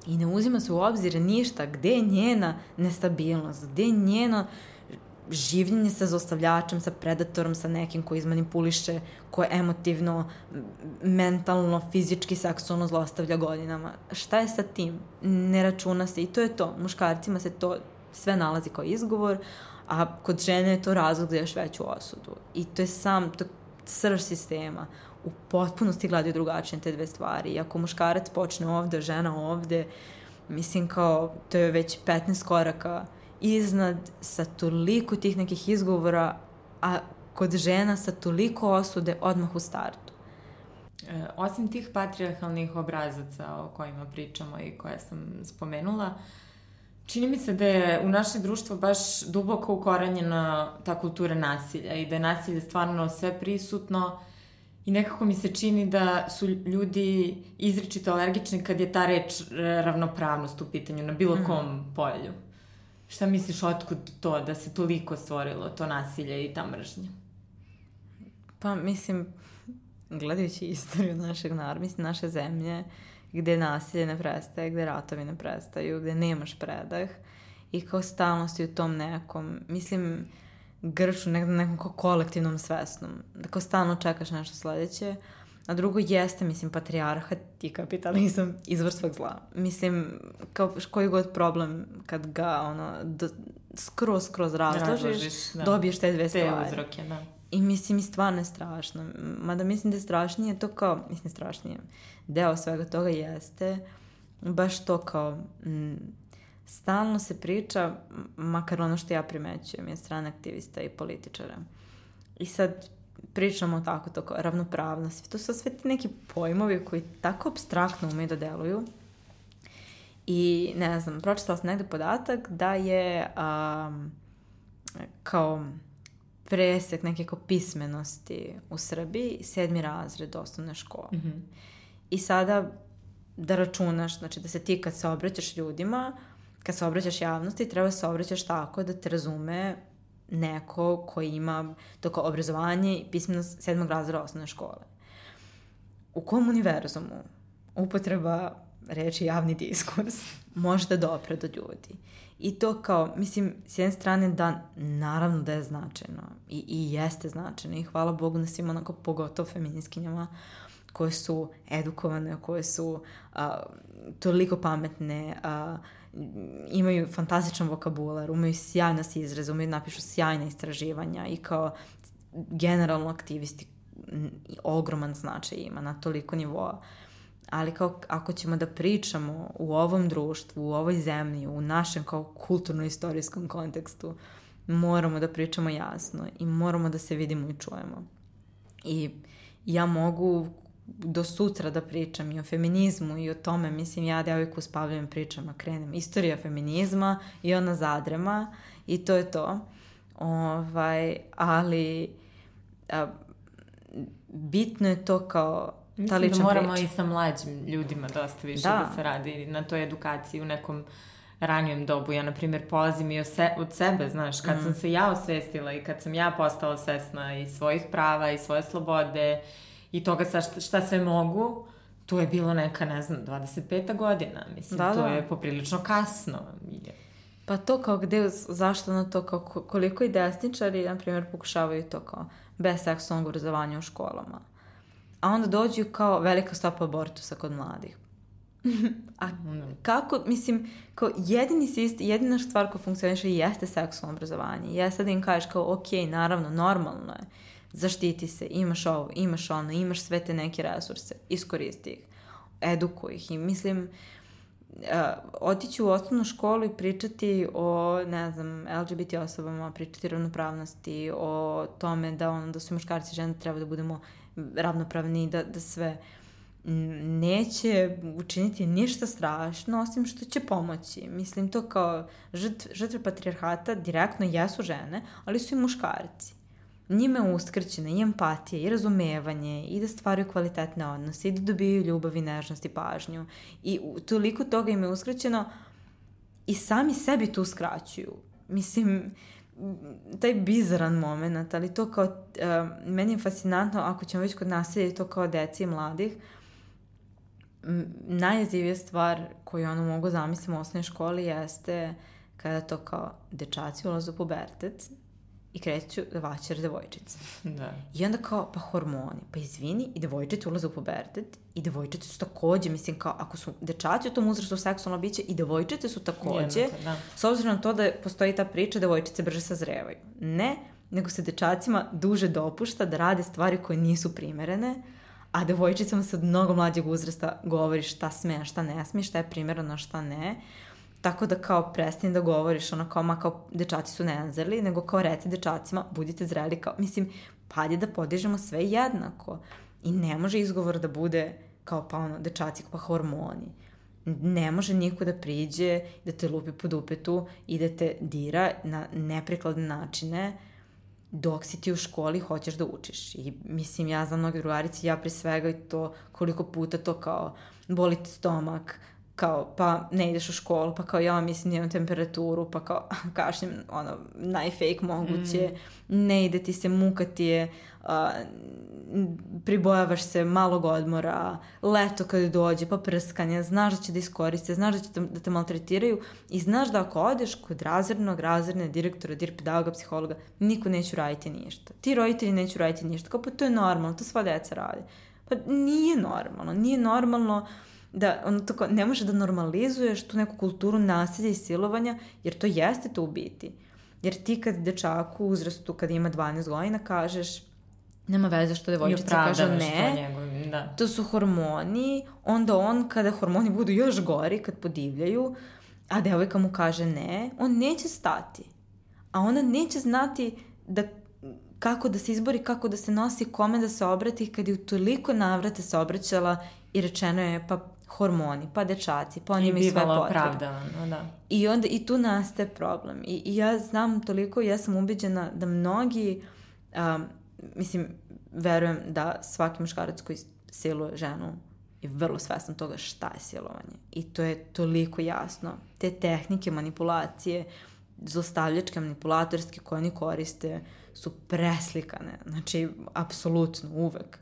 I ne uzima se u obzir ništa, gde je njena nestabilnost, gde je njeno življenje sa zostavljačem, sa predatorom, sa nekim koji izmanipuliše, ko emotivno, mentalno, fizički, seksualno zlostavlja godinama. Šta je sa tim? Ne računa se i to je to. Muškarcima se to sve nalazi kao izgovor, a kod žene je to razlog za još veću osudu. I to je sam, to srž sistema. U potpunosti gledaju drugačije te dve stvari. I ako muškarac počne ovde, žena ovde, mislim kao, to je već 15 koraka iznad sa toliko tih nekih izgovora, a kod žena sa toliko osude odmah u startu. E, osim tih patriarhalnih obrazaca o kojima pričamo i koje sam spomenula, čini mi se da je u naše društvo baš duboko ukoranjena ta kultura nasilja i da je nasilje stvarno sve prisutno i nekako mi se čini da su ljudi izričito alergični kad je ta reč e, ravnopravnost u pitanju na bilo mhm. kom polju. Šta misliš, otkud to, da se toliko stvorilo to nasilje i ta mržnja? Pa, mislim, gledajući istoriju našeg naroda, mislim, naše zemlje, gde nasilje ne prestaje, gde ratovi ne prestaju, gde nemaš predah i kao stalno si u tom nekom, mislim, grču, nek, nekom kolektivnom svesnom, da kao stalno čekaš nešto sledeće, a drugo jeste, mislim, patrijarhat i kapitalizam izvor svog zla. Mislim, kao koji god problem kad ga, ono, do, skroz, skroz razložiš, razložiš da. dobiješ te dve stvari. Te uzroke, da. I mislim, i stvarno je strašno. Mada mislim da je strašnije to kao, mislim, strašnije. Deo svega toga jeste baš to kao, m, stalno se priča, makar ono što ja primećujem, je strane aktivista i političara. I sad, pričamo tako, to kao ravnopravnost. To su sve ti neki pojmovi koji tako abstraktno umeju da deluju. I ne znam, pročitala sam negde podatak da je um, kao presek neke kao pismenosti u Srbiji sedmi razred osnovne škole. Mm -hmm. I sada da računaš, znači da se ti kad se obraćaš ljudima, kad se obraćaš javnosti, treba da se obraćaš tako da te razume neko koji ima toko obrazovanje i pismenost sedmog razreda osnovne škole. U kom univerzumu upotreba reči javni diskurs može da dopre do ljudi? I to kao, mislim, s jedne strane da, naravno da je značajno i, i jeste značajno i hvala Bogu na svima onako pogotovo feminiskinjama koje su edukovane, koje su a, toliko pametne, a, imaju fantastičan vokabular, umeju sjajno se izraze, umeju napišu sjajne istraživanja i kao generalno aktivisti ogroman značaj ima na toliko nivoa. Ali kao ako ćemo da pričamo u ovom društvu, u ovoj zemlji, u našem kao kulturno-istorijskom kontekstu, moramo da pričamo jasno i moramo da se vidimo i čujemo. I ja mogu do sutra da pričam i o feminizmu i o tome, mislim, ja devojku s Pavljom pričama krenem. Istorija feminizma i ona zadrema i to je to. Ovaj, ali a, bitno je to kao ta Mislim da moramo priča. i sa mlađim ljudima dosta više da. da se radi na toj edukaciji u nekom ranijem dobu. Ja, na primjer, polazim i od, se, od sebe, znaš, kad mm. sam se ja osvestila i kad sam ja postala svesna i svojih prava i svoje slobode i toga sa šta, šta sve mogu, to je bilo neka, ne znam, 25. godina. Mislim, da, to da. je poprilično kasno. Pa to kao gde, zašto na to, kao koliko i desničari, na primjer, pokušavaju to kao bez seksualnog obrazovanja u školama. A onda dođu kao velika stopa abortusa kod mladih. A kako, mislim, kao jedini sistem, jedina stvar koja funkcioniše jeste seksualno obrazovanje. Jeste da im kažeš kao, ok, naravno, normalno je zaštiti se, imaš ovo, imaš ono, imaš sve te neke resurse, iskoristi ih, edukuj ih i mislim, otići u osnovnu školu i pričati o, ne znam, LGBT osobama, pričati o ravnopravnosti, o tome da, ono, da su muškarci i žene treba da budemo ravnopravni, da, da sve neće učiniti ništa strašno, osim što će pomoći. Mislim, to kao žrtve, žrtve patrijarhata direktno jesu žene, ali su i muškarci njime je uskrćena i empatija i razumevanje i da stvaraju kvalitetne odnose i da dobiju ljubav i nežnost i pažnju. I toliko toga im je uskraćeno i sami sebi to uskraćuju. Mislim, taj bizaran moment, ali to kao, uh, meni je fascinantno ako ćemo već kod nasilja to kao deci i mladih, najjezivija stvar koju ono mogu zamisliti u osnovnoj školi jeste kada to kao dečaci ulazu u pubertet i kreću da vaćare devojčice. Da. I onda kao, pa hormoni, pa izvini, i devojčice ulaze u pubertet, i devojčice su takođe, mislim, kao, ako su dečaci u tom uzrastu seksualno biće, i devojčice su takođe, Jednako, da. s obzirom na to da postoji ta priča, devojčice brže sazrevaju. Ne, nego se dečacima duže dopušta da rade stvari koje nisu primerene, a devojčicama se od mnogo mlađeg uzrasta govori šta sme, šta ne sme, šta je primereno, a šta ne. Tako da kao prestani da govoriš ono kao ma kao dečaci su nezreli, nego kao reci dečacima budite zreli kao, mislim, pa da podižemo sve jednako. I ne može izgovor da bude kao pa ono dečaci pa hormoni. Ne može niko da priđe, da te lupi po dupetu i da te dira na neprikladne načine dok si ti u školi hoćeš da učiš. I mislim, ja znam mnogi drugarici, ja pre svega i to koliko puta to kao boli ti stomak, kao, pa ne ideš u školu, pa kao ja mislim imam temperaturu, pa kao kašljem, ono, najfake moguće, mm. ne ide ti se, muka ti je, a, pribojavaš se malog odmora, leto kad dođe, pa prskanje, znaš da će da iskoriste, znaš da će te, da te maltretiraju i znaš da ako odeš kod razrednog, razredne direktora, dir pedagoga, psihologa, niko neće raditi ništa. Ti roditelji neće raditi ništa, kao pa to je normalno, to sva deca rade. Pa nije normalno, nije normalno da ono tako, ne može da normalizuješ tu neku kulturu nasilja i silovanja, jer to jeste to u biti. Jer ti kad dečaku u uzrastu kad ima 12 godina kažeš nema veze što devojčica kaže ne, njegov, da. to su hormoni, onda on kada hormoni budu još gori, kad podivljaju, a devojka mu kaže ne, on neće stati. A ona neće znati da kako da se izbori, kako da se nosi, kome da se obrati, kad je u toliko navrate se obraćala i rečeno je pa hormoni, pa dečaci, pa oni imaju sve potrebe. opravdavano, da. I onda i tu nastaje problem. I, I ja znam toliko, ja sam ubeđena da mnogi, um, mislim, verujem da svaki muškarac koji siluje ženu je vrlo svestan toga šta je silovanje. I to je toliko jasno. Te tehnike manipulacije, zostavljačke, manipulatorske koje oni koriste su preslikane. Znači, apsolutno, uvek.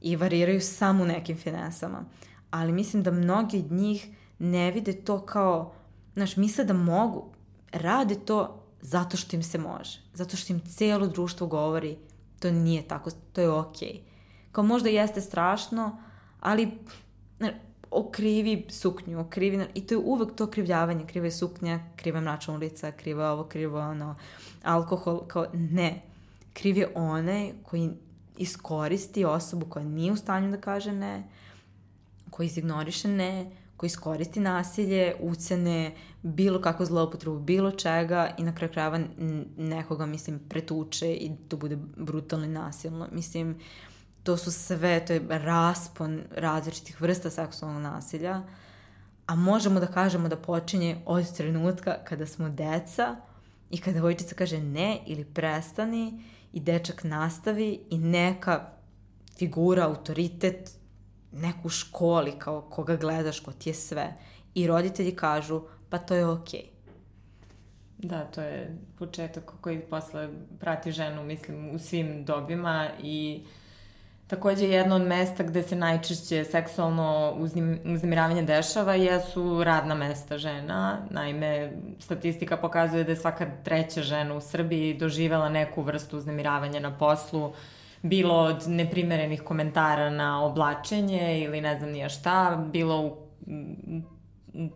I variraju samo u nekim finesama. Uh, ali mislim da mnogi od njih ne vide to kao, znaš, misle da mogu, rade to zato što im se može, zato što im celo društvo govori to nije tako, to je okej. Okay. Kao možda jeste strašno, ali ne, okrivi suknju, okrivi, i to je uvek to okrivljavanje, kriva je suknja, kriva je mračna ulica, kriva je ovo, kriva ono, alkohol, kao ne, kriv je onaj koji iskoristi osobu koja nije u stanju da kaže ne, koji izignoriše ne, koji iskoristi nasilje, ucene, bilo kakvu zloupotrebu, bilo čega i na kraju krajeva nekoga, mislim, pretuče i to bude brutalno i nasilno. Mislim, to su sve, to je raspon različitih vrsta seksualnog nasilja, a možemo da kažemo da počinje od trenutka kada smo deca i kada devojčica kaže ne ili prestani i dečak nastavi i neka figura, autoritet, neku školi kao koga gledaš, ko ti je sve. I roditelji kažu, pa to je okej. Okay. Da, to je početak koji posle prati ženu, mislim, u svim dobima i takođe jedno od mesta gde se najčešće seksualno uznim, uznemiravanje dešava jesu radna mesta žena. Naime, statistika pokazuje da je svaka treća žena u Srbiji doživela neku vrstu uznemiravanja na poslu, uh, bilo od neprimerenih komentara na oblačenje ili ne znam nija šta, bilo u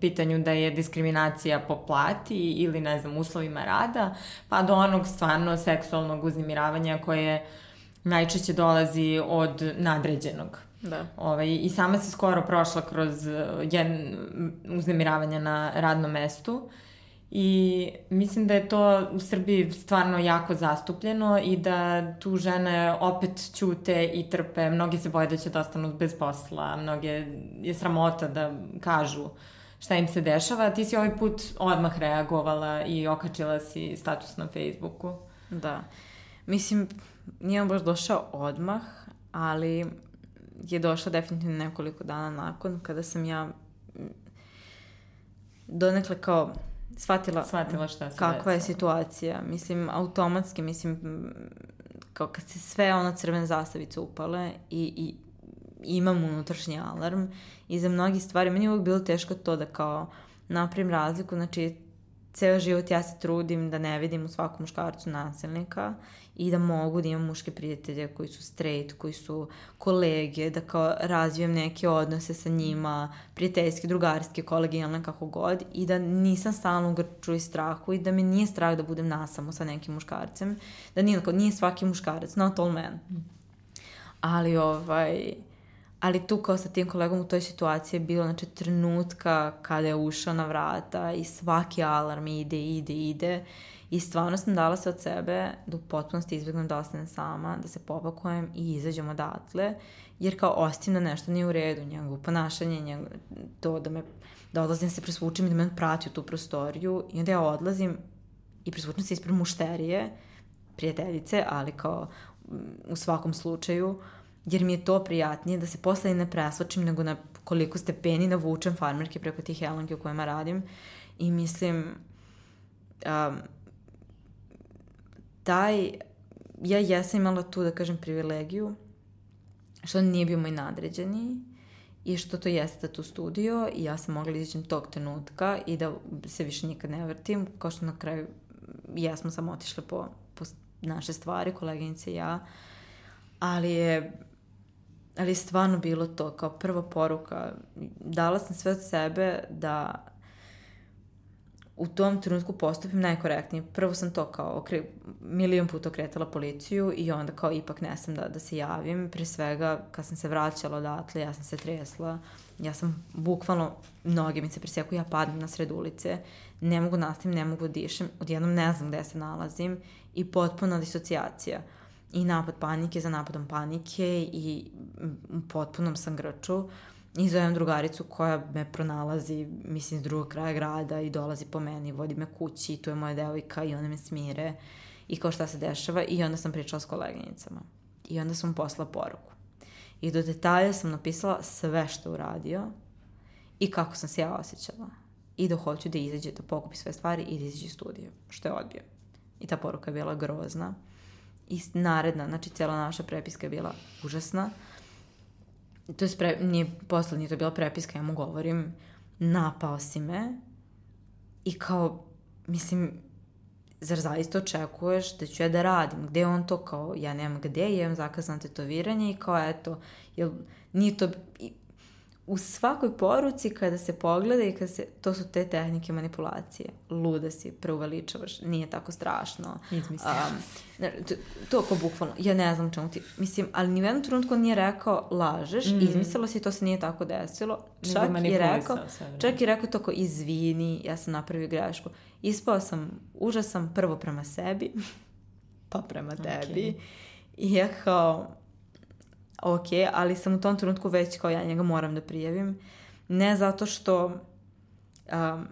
pitanju da je diskriminacija po plati ili ne znam uslovima rada, pa do onog stvarno seksualnog uznimiravanja koje najčešće dolazi od nadređenog. Da. Ovaj, I sama si skoro prošla kroz uh, jedan uznemiravanje na radnom mestu. I mislim da je to u Srbiji stvarno jako zastupljeno i da tu žene opet ćute i trpe. Mnogi se boje da će da ostanu bez posla, mnoge je sramota da kažu šta im se dešava. Ti si ovaj put odmah reagovala i okačila si status na Facebooku. Da. Mislim, nije on baš došao odmah, ali je došao definitivno nekoliko dana nakon kada sam ja donekle kao shvatila, shvatila šta se kakva je situacija. Mislim, automatski, mislim, kao kad se sve ono crvene zastavice upale i, i imam unutrašnji alarm i za mnogi stvari, meni je uvijek bilo teško to da kao napravim razliku, znači ceo život ja se trudim da ne vidim u svakom muškarcu nasilnika i da mogu da imam muške prijatelje koji su straight, koji su kolege, da kao razvijem neke odnose sa njima, prijateljske, drugarske, kolegijalne, kako god, i da nisam stalno u grču i strahu i da me nije strah da budem nasamo sa nekim muškarcem, da nije, nije svaki muškarac, not all men. Ali ovaj, ali tu kao sa tim kolegom u toj situaciji je bilo znači trenutka kada je ušao na vrata i svaki alarm ide, ide, ide. I stvarno sam dala se od sebe da u potpunosti izbjegnem da ostanem sama, da se popakujem i izađem odatle, jer kao ostim da nešto nije u redu, njegovo ponašanje, njegovo, to da me, da odlazim se presvučim i da me prati u tu prostoriju. I onda ja odlazim i presvučem se ispred mušterije, prijateljice, ali kao u svakom slučaju, jer mi je to prijatnije da se posle ne presločim nego na koliko stepeni navučem farmerke preko tih helanke u kojima radim. I mislim um, taj ja jesam imala tu da kažem privilegiju što nije bio moj nadređeni i što to jeste tu studio i ja sam mogla da izaći tog trenutka i da se više nikad ne vrtim, kao što na kraju jesmo samo otišle po, po naše stvari, koleginice i ja, ali je ali je stvarno bilo to kao prva poruka. Dala sam sve od sebe da u tom trenutku postupim najkorektnije. Prvo sam to kao okre, milion puta okretala policiju i onda kao ipak ne sam da, da se javim. Pre svega kad sam se vraćala odatle, ja sam se tresla. Ja sam bukvalno, noge mi se preseku, ja padnem na sred ulice. Ne mogu nastavim, ne mogu da dišem. Odjednom ne znam gde se nalazim i potpuna disocijacija. Uh, i napad panike za napadom panike i u potpunom sam grču i zovem drugaricu koja me pronalazi, mislim, iz drugog kraja grada i dolazi po meni, vodi me kući, tu je moja devojka i ona me smire i kao šta se dešava i onda sam pričala s koleginicama. I onda sam poslala poruku. I do detalja sam napisala sve što uradio i kako sam se ja osjećala. I da hoću da izađe, da pokupi sve stvari i da izađe iz studija, što je odbio. I ta poruka je bila grozna i naredna, znači cela naša prepiska je bila užasna. To je pre, nije posle, nije to bila prepiska, ja mu govorim, napao si me i kao, mislim, zar zaista očekuješ da ću ja da radim? Gde on to kao, ja nemam gde, imam zakazano tetoviranje i kao, eto, jel, nije to, u svakoj poruci kada se pogleda i kada se, to su te tehnike manipulacije. Luda si, preuveličavaš, nije tako strašno. Izmislim. Um, to, to bukvalno, ja ne znam čemu ti, mislim, ali ni u jednom trenutku nije rekao lažeš, mm -hmm. izmislilo si, to se nije tako desilo. Čak je rekao, čak je rekao to kao izvini, ja sam napravio grešku. Ispao sam užasan prvo prema sebi, pa prema tebi. Okay. I ja kao, ok, ali sam u tom trenutku već kao ja njega moram da prijavim. Ne zato što, um,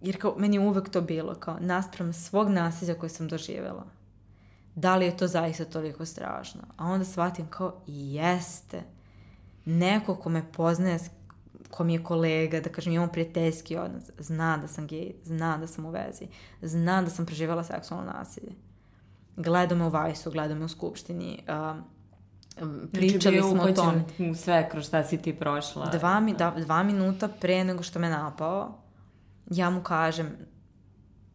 jer kao meni je uvek to bilo, kao naspram svog nasilja koje sam doživjela. Da li je to zaista toliko strašno? A onda shvatim kao, jeste. Neko ko me poznaje, ko mi je kolega, da kažem imamo prijateljski odnos, zna da sam gej, zna da sam u vezi, zna da sam preživala seksualno nasilje. Gleda me u Vajsu, gleda me u Skupštini, um, pričali znači, smo o tome. u sve kroz šta si ti prošla. Dva, mi, da, dva minuta pre nego što me napao, ja mu kažem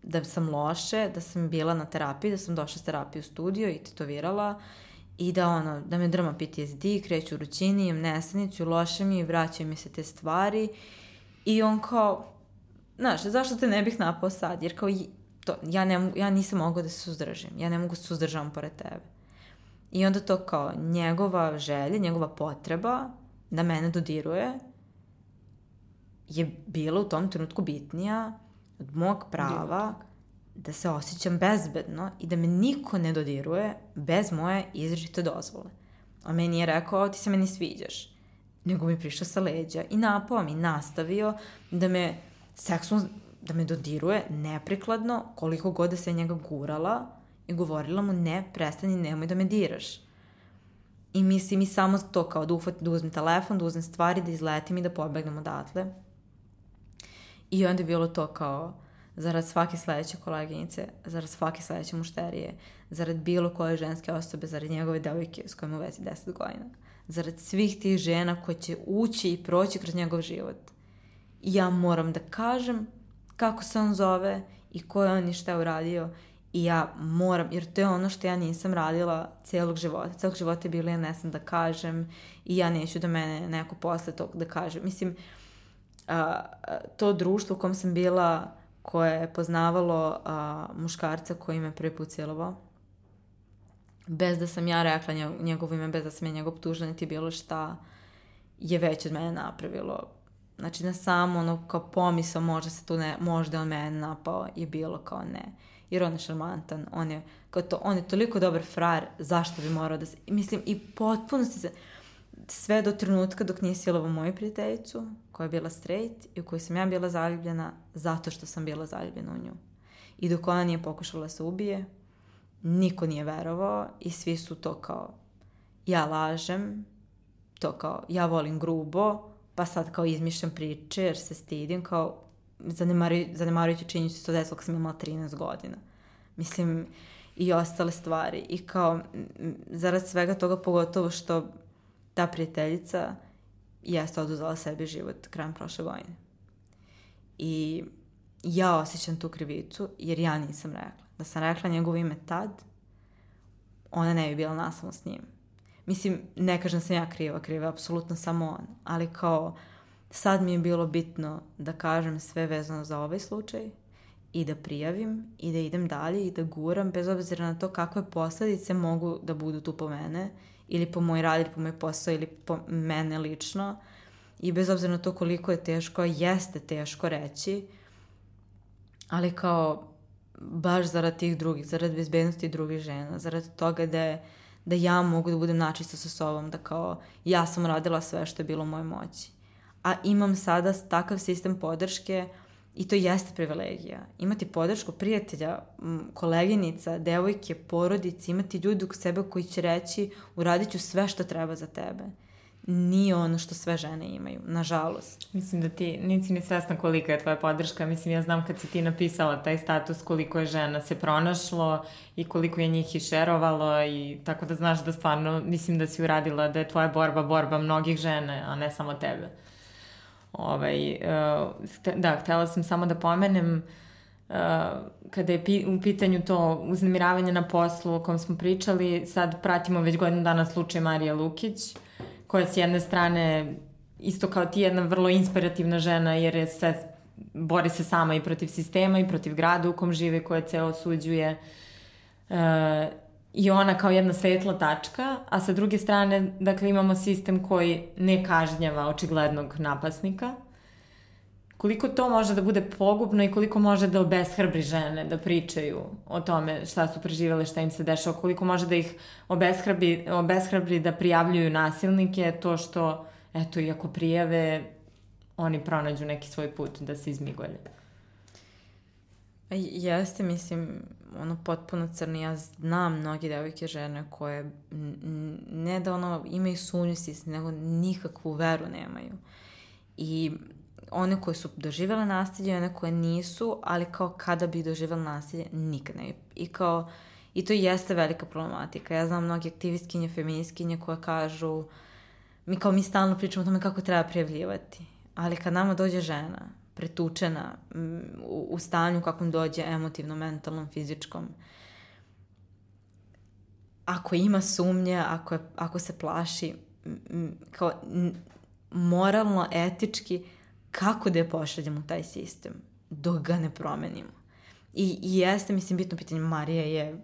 da sam loše, da sam bila na terapiji, da sam došla s terapije u studio i tetovirala i da ono, da me drma PTSD, kreću u rućini, imam nesanicu, loše mi, vraćaju mi se te stvari i on kao, znaš, zašto te ne bih napao sad? Jer kao, to, ja, ne, ja nisam mogla da se suzdržim, ja ne mogu da se suzdržavam pored tebe. I onda to kao njegova želja, njegova potreba da mene dodiruje je bila u tom trenutku bitnija od mog prava da se osjećam bezbedno i da me niko ne dodiruje bez moje izričite dozvole. On meni je rekao, ti se meni sviđaš. Nego mi prišao sa leđa i napao mi, nastavio da me seksualno, da me dodiruje neprikladno koliko god da se njega gurala i govorila mu ne, prestani, nemoj da me diraš. I mislim i samo to kao da, ufat, da uzmem telefon, da uzmem stvari, da izletim i da pobegnem odatle. I onda je bilo to kao, zarad svake sledeće koleginice, zarad svake sledeće mušterije, zarad bilo koje ženske osobe, zarad njegove devojke s kojima vezi 10 godina, zarad svih tih žena koje će ući i proći kroz njegov život. I ja moram da kažem kako se on zove i ko je on i šta je uradio i ja moram, jer to je ono što ja nisam radila celog života. Celog života je bilo ja ne sam da kažem i ja neću da mene neko posle tog da kaže. Mislim, a, to društvo u kom sam bila koje je poznavalo a, muškarca koji me prvi put cijelovao. Bez da sam ja rekla njegovo ime, bez da sam ja njegov optužila, niti bilo šta je već od mene napravilo. Znači, na samo ono kao pomisao možda se tu ne, možda on mene napao je bilo kao ne. Jer on je šarmantan, on je, kao to, on je toliko dobar frar, zašto bi morao da se, mislim, i potpuno se, sve do trenutka dok nije silovao moju prijateljicu, koja je bila straight i u kojoj sam ja bila zaljubljena zato što sam bila zaljubljena u nju. I dok ona nije pokušala da se ubije, niko nije verovao i svi su to kao ja lažem, to kao ja volim grubo, pa sad kao izmišljam priče jer se stidim, kao zanemarujući, zanemarujući činjenicu se to desilo kad sam imala 13 godina. Mislim, i ostale stvari. I kao, zarad svega toga, pogotovo što ta prijateljica jeste oduzela sebi život krajem prošle godine. I ja osjećam tu krivicu jer ja nisam rekla. Da sam rekla njegovo ime tad, ona ne bi bila nasilno s njim. Mislim, ne kažem sam ja kriva, kriva je apsolutno samo on, ali kao sad mi je bilo bitno da kažem sve vezano za ovaj slučaj i da prijavim i da idem dalje i da guram bez obzira na to kakve posledice mogu da budu tu po mene ili po moj rad ili po moj posao ili po mene lično i bez obzira na to koliko je teško, jeste teško reći, ali kao baš zarad tih drugih, zarad bezbednosti drugih žena, zarad toga da da ja mogu da budem načisto sa sobom, da kao ja sam radila sve što je bilo u mojoj moći. A imam sada takav sistem podrške i to jeste privilegija. Imati podršku prijatelja, koleginica, devojke, porodice, imati ljudi u sebe koji će reći uradit ću sve što treba za tebe nije ono što sve žene imaju, nažalost. Mislim da ti nisi ni svesna kolika je tvoja podrška. Mislim, ja znam kad si ti napisala taj status koliko je žena se pronašlo i koliko je njih išerovalo i tako da znaš da stvarno mislim da si uradila da je tvoja borba borba mnogih žene, a ne samo tebe. Ovaj, uh, da, htela sam samo da pomenem uh, kada je u pitanju to uznemiravanje na poslu o kom smo pričali, sad pratimo već godinu dana slučaj Marije Lukić, koja s jedne strane isto kao ti jedna vrlo inspirativna žena jer je sve bori se sama i protiv sistema i protiv grada u kom žive koje ceo osuđuje e, i ona kao jedna svetla tačka, a sa druge strane dakle imamo sistem koji ne kažnjava očiglednog napasnika koliko to može da bude pogubno i koliko može da obeshrabri žene da pričaju o tome šta su preživale, šta im se dešava, koliko može da ih obeshrabri, obeshrabri da prijavljuju nasilnike, to što, eto, iako prijave, oni pronađu neki svoj put da se izmigolje. Jeste, mislim, ono potpuno crni. Ja znam mnogi devojke žene koje ne da ono imaju sunjustis, nego nikakvu veru nemaju. I one koje su doživjele nasilje i one koje nisu, ali kao kada bi doživjela nasilje, nikad ne. I kao, i to jeste velika problematika. Ja znam mnogi aktivistkinje, feministkinje koje kažu, mi kao mi stalno pričamo o tome kako treba prijavljivati. Ali kad nama dođe žena, pretučena, u, u stanju kakvom dođe emotivno, mentalnom, fizičkom, ako ima sumnje, ako, je, ako se plaši, kao moralno, etički, kako da je pošaljemo u taj sistem dok ga ne promenimo. I, i jeste, mislim, bitno pitanje, Marija je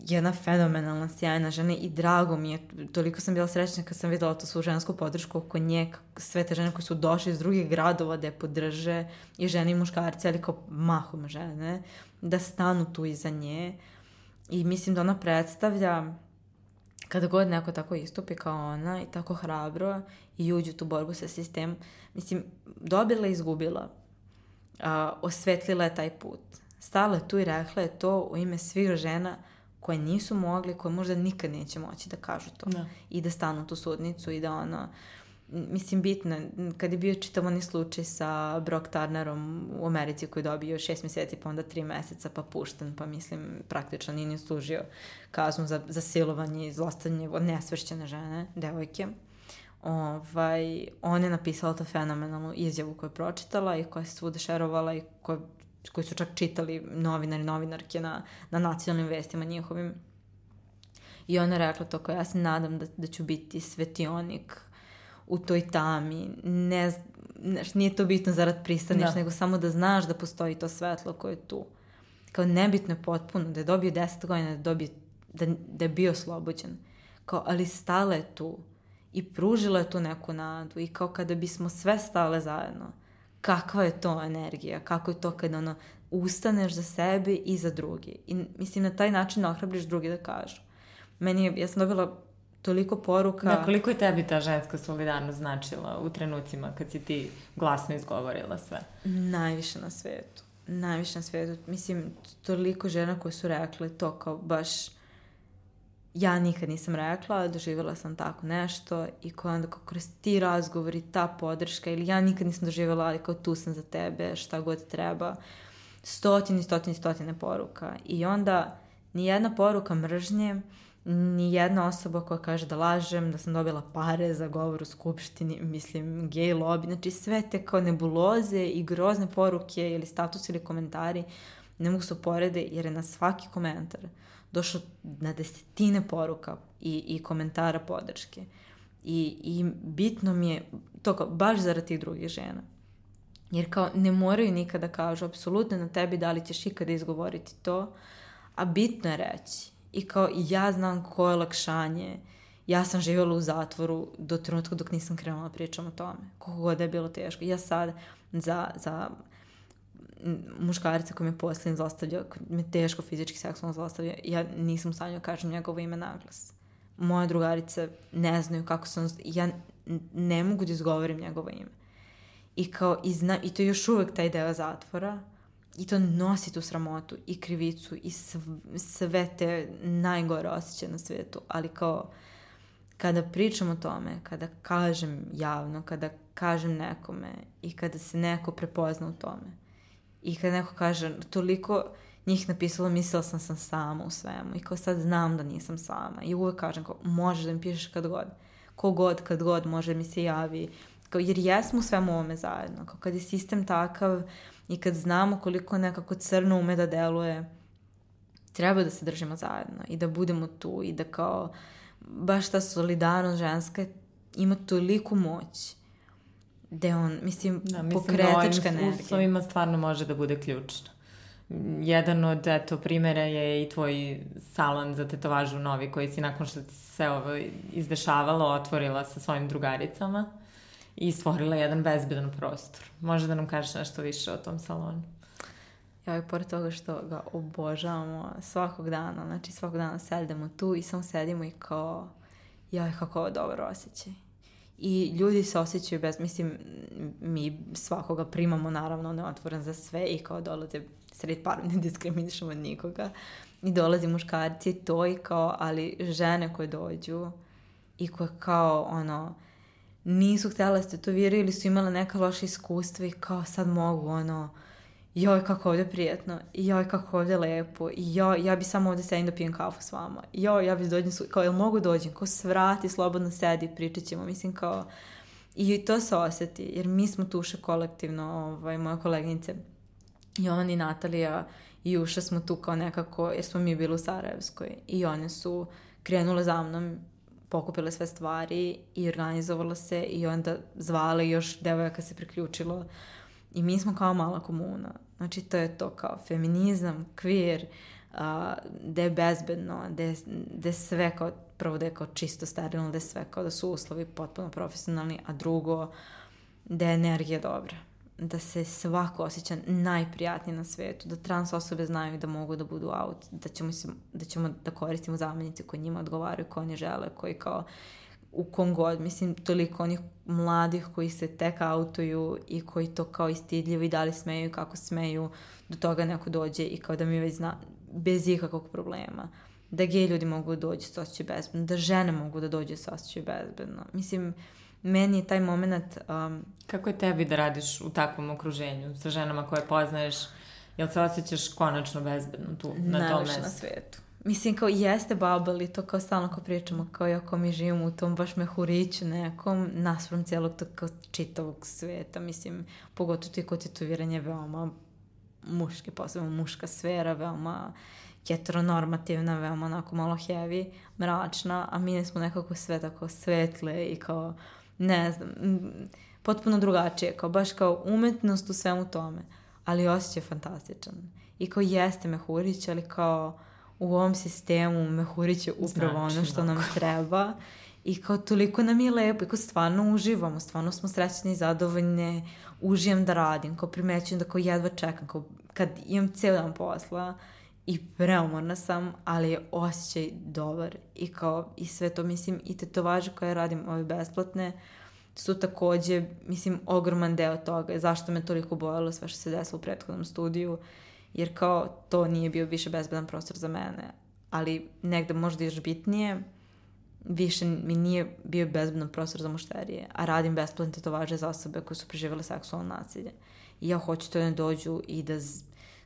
jedna fenomenalna, sjajna žena i drago mi je, toliko sam bila srećna kad sam videla tu svu žensku podršku oko nje, sve te žene koje su došle iz drugih gradova da je podrže, i žene i muškarci, ali kao mahom žene, da stanu tu iza nje. I mislim da ona predstavlja, kada god neko tako istupi kao ona i tako hrabro i uđu tu borbu sa sistemom, mislim, dobila i izgubila, a, osvetlila je taj put. Stala je tu i rekla je to u ime svih žena koje nisu mogli, koje možda nikad neće moći da kažu to. Da. I da stanu tu sudnicu i da ono, mislim, bitno, kad je bio čitav onaj slučaj sa Brock Turnerom u Americi koji je dobio šest meseci, pa onda tri meseca, pa pušten, pa mislim, praktično nije ni služio kaznu za, za silovanje i zlostavljanje od nesvršćene žene, devojke. Ovaj, on je napisala to fenomenalnu izjavu koju je pročitala i koja se svuda šerovala i koja koji su čak čitali novinari, novinarke na, na nacionalnim vestima njihovim. I ona rekla to kao ja se nadam da, da ću biti svetionik u toj tami. Ne, ne, nije to bitno zarad pristaniš, da. nego samo da znaš da postoji to svetlo koje je tu. Kao nebitno je potpuno da je dobio 10 godina, da je, dobio, da, da je bio oslobođen. Kao, ali stala je tu i pružila je tu neku nadu i kao kada bismo sve stale zajedno kakva je to energija, kako je to kad ono ustaneš za sebe i za drugi. I mislim na taj način ohrabriš drugi da kažu. Meni je, ja sam dobila toliko poruka... Da, koliko je tebi ta ženska solidarnost značila u trenucima kad si ti glasno izgovorila sve? Najviše na svetu. Najviše na svetu. Mislim, toliko žena koje su rekle to kao baš ja nikad nisam rekla, doživjela sam tako nešto i koja onda kao kroz ti razgovori, ta podrška ili ja nikad nisam doživjela, ali kao tu sam za tebe, šta god treba. Stotine, stotine, stotine poruka. I onda ni jedna poruka mržnje, ni jedna osoba koja kaže da lažem, da sam dobila pare za govor u skupštini, mislim, gej lobby, znači sve te kao nebuloze i grozne poruke ili status ili komentari ne mogu se uporede jer je na svaki komentar došlo na desetine poruka i, i komentara podrške. I, I bitno mi je, to kao, baš zarad tih drugih žena. Jer kao ne moraju nikada kažu apsolutno na tebi da li ćeš ikada izgovoriti to, a bitno je reći. I kao ja znam koje lakšanje, ja sam živjela u zatvoru do trenutka dok nisam krenula da pričam o tome. Koliko god je bilo teško. Ja sad za, za muškarica koji me posljednje zlostavlja, me teško fizički seksualno zlostavlja, ja nisam u stanju da kažem njegovo ime naglas. Moje drugarice ne znaju kako sam, ja ne mogu da izgovorim njegovo ime. I kao, i, zna, i to je još uvek taj deo zatvora, i to nosi tu sramotu i krivicu i sv, sve te najgore osjećaje na svetu, ali kao kada pričam o tome, kada kažem javno, kada kažem nekome i kada se neko prepozna u tome, I kad neko kaže, toliko njih napisalo, mislila sam sam sama u svemu. I kao sad znam da nisam sama. I uvek kažem kao, možeš da mi pišeš kad god, kogod, kad god može mi se javi, kao, jer jesmo u svemu ovome zajedno, kao kad je sistem takav i kad znamo koliko nekako crno ume da deluje, treba da se držimo zajedno i da budemo tu i da kao baš ta solidarnost ženska ima toliku moć gde on, mislim, da, mislim pokretačka da energija. uslovima stvarno može da bude ključno. Jedan od, eto, primera je i tvoj salon za tetovažu novi koji si nakon što ti se ovo izdešavalo otvorila sa svojim drugaricama i stvorila jedan bezbedan prostor. Može da nam kažeš nešto više o tom salonu? Ja, i pored toga što ga obožavamo svakog dana, znači svakog dana sedemo tu i samo sedimo i kao, jaj, kako ovo dobro osjećaj i ljudi se osjećaju bez, mislim, mi svakoga primamo naravno neotvoren za sve i kao dolaze sred par, ne diskriminišemo nikoga. I dolazi muškarci to i kao, ali žene koje dođu i koje kao ono nisu htjela se tetoviraju ili su imale neka loša iskustva i kao sad mogu ono joj kako ovdje prijatno, joj kako ovdje lepo, joj ja bi samo ovdje sedim da pijem kafu s vama, joj ja bi dođem, kao jel mogu dođem, kao svrati, slobodno sedi, pričat ćemo, mislim kao, i to se osjeti, jer mi smo tuše kolektivno, ovaj, moja kolegnice, Jovan i Natalija i Uša smo tu kao nekako, jer smo mi bili u Sarajevskoj i one su krenule za mnom, pokupile sve stvari i organizovalo se i onda zvale još devojaka se priključilo I mi smo kao mala komuna. Znači to je to kao feminizam, queer, a, da je bezbedno, je, da je sve kao, prvo da je kao čisto sterilno, da je sve kao da su uslovi potpuno profesionalni, a drugo da je energija dobra. Da se svako osjeća najprijatnije na svetu, da trans osobe znaju da mogu da budu out, da ćemo, se, da, ćemo da koristimo zamenice koje njima odgovaraju, koje oni žele, koji kao u kom god, mislim, toliko onih mladih koji se tek autuju i koji to kao istidljivo i da li smeju kako smeju, do toga neko dođe i kao da mi već zna, bez ikakvog problema. Da gej ljudi mogu da dođu sa osjećaju bezbedno, da žene mogu da dođu sa osjećaju bezbedno. Mislim, meni je taj moment... Um, Kako je tebi da radiš u takvom okruženju sa ženama koje poznaješ? Jel se osjećaš konačno bezbedno tu, na tom mestu? na svetu. Mislim, kao jeste bubble i to kao stalno kao pričamo, kao ako mi živimo u tom baš mehuriću nekom, naspram cijelog tog kao čitavog sveta, mislim, pogotovo ti kod tetoviranje veoma muške, posebno muška sfera, veoma heteronormativna, veoma onako malo heavy, mračna, a mi smo nekako sve tako svetle i kao ne znam, potpuno drugačije, kao baš kao umetnost u svemu tome, ali osjećaj je fantastičan. I kao jeste Mehurić, ali kao u ovom sistemu Mehurić je upravo znači, ono što nam treba. I kao toliko nam je lepo i kao stvarno uživamo, stvarno smo srećni i zadovoljne, užijem da radim, kao primećujem da kao jedva čekam, kao kad imam ceo dan posla, i preumorna sam, ali je osjećaj dobar. I kao i sve to mislim i tetovaže koje radim ove besplatne su takođe, mislim, ogroman deo toga. Zašto me toliko bojalo sve što se desilo u prethodnom studiju, jer kao to nije bio više bezbedan prostor za mene, ali negde možda još bitnije, više mi nije bio bezbedan prostor za mušterije, a radim besplatne tetovaže za osobe koje su preživjele seksualno nasilje. I ja hoću to da dođu i da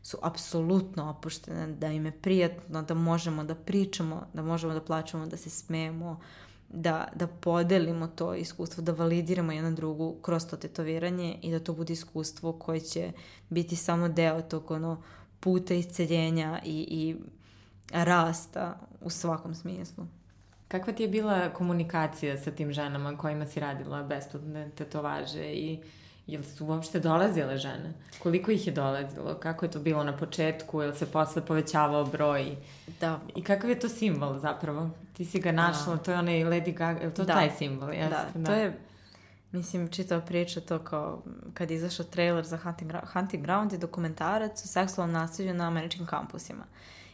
su apsolutno opuštene, da im je prijatno, da možemo da pričamo, da možemo da plaćamo, da se smemo, da, da podelimo to iskustvo, da validiramo jedna drugu kroz to tetoviranje i da to bude iskustvo koje će biti samo deo tog ono, puta isceljenja i, i rasta u svakom smislu. Kakva ti je bila komunikacija sa tim ženama kojima si radila besplatne tetovaže i Jel su uopšte dolazile žene? Koliko ih je dolazilo? Kako je to bilo na početku? Jel se posle povećavao broj? Da. I kakav je to simbol zapravo? Ti si ga našla, da. to je onaj Lady Gaga, je to da. taj simbol? Jeste? Da, da, to je, mislim, čitao priča to kao kad je izašao trailer za Hunting, Hunting Ground je dokumentarac o seksualnom nasilju na američkim kampusima.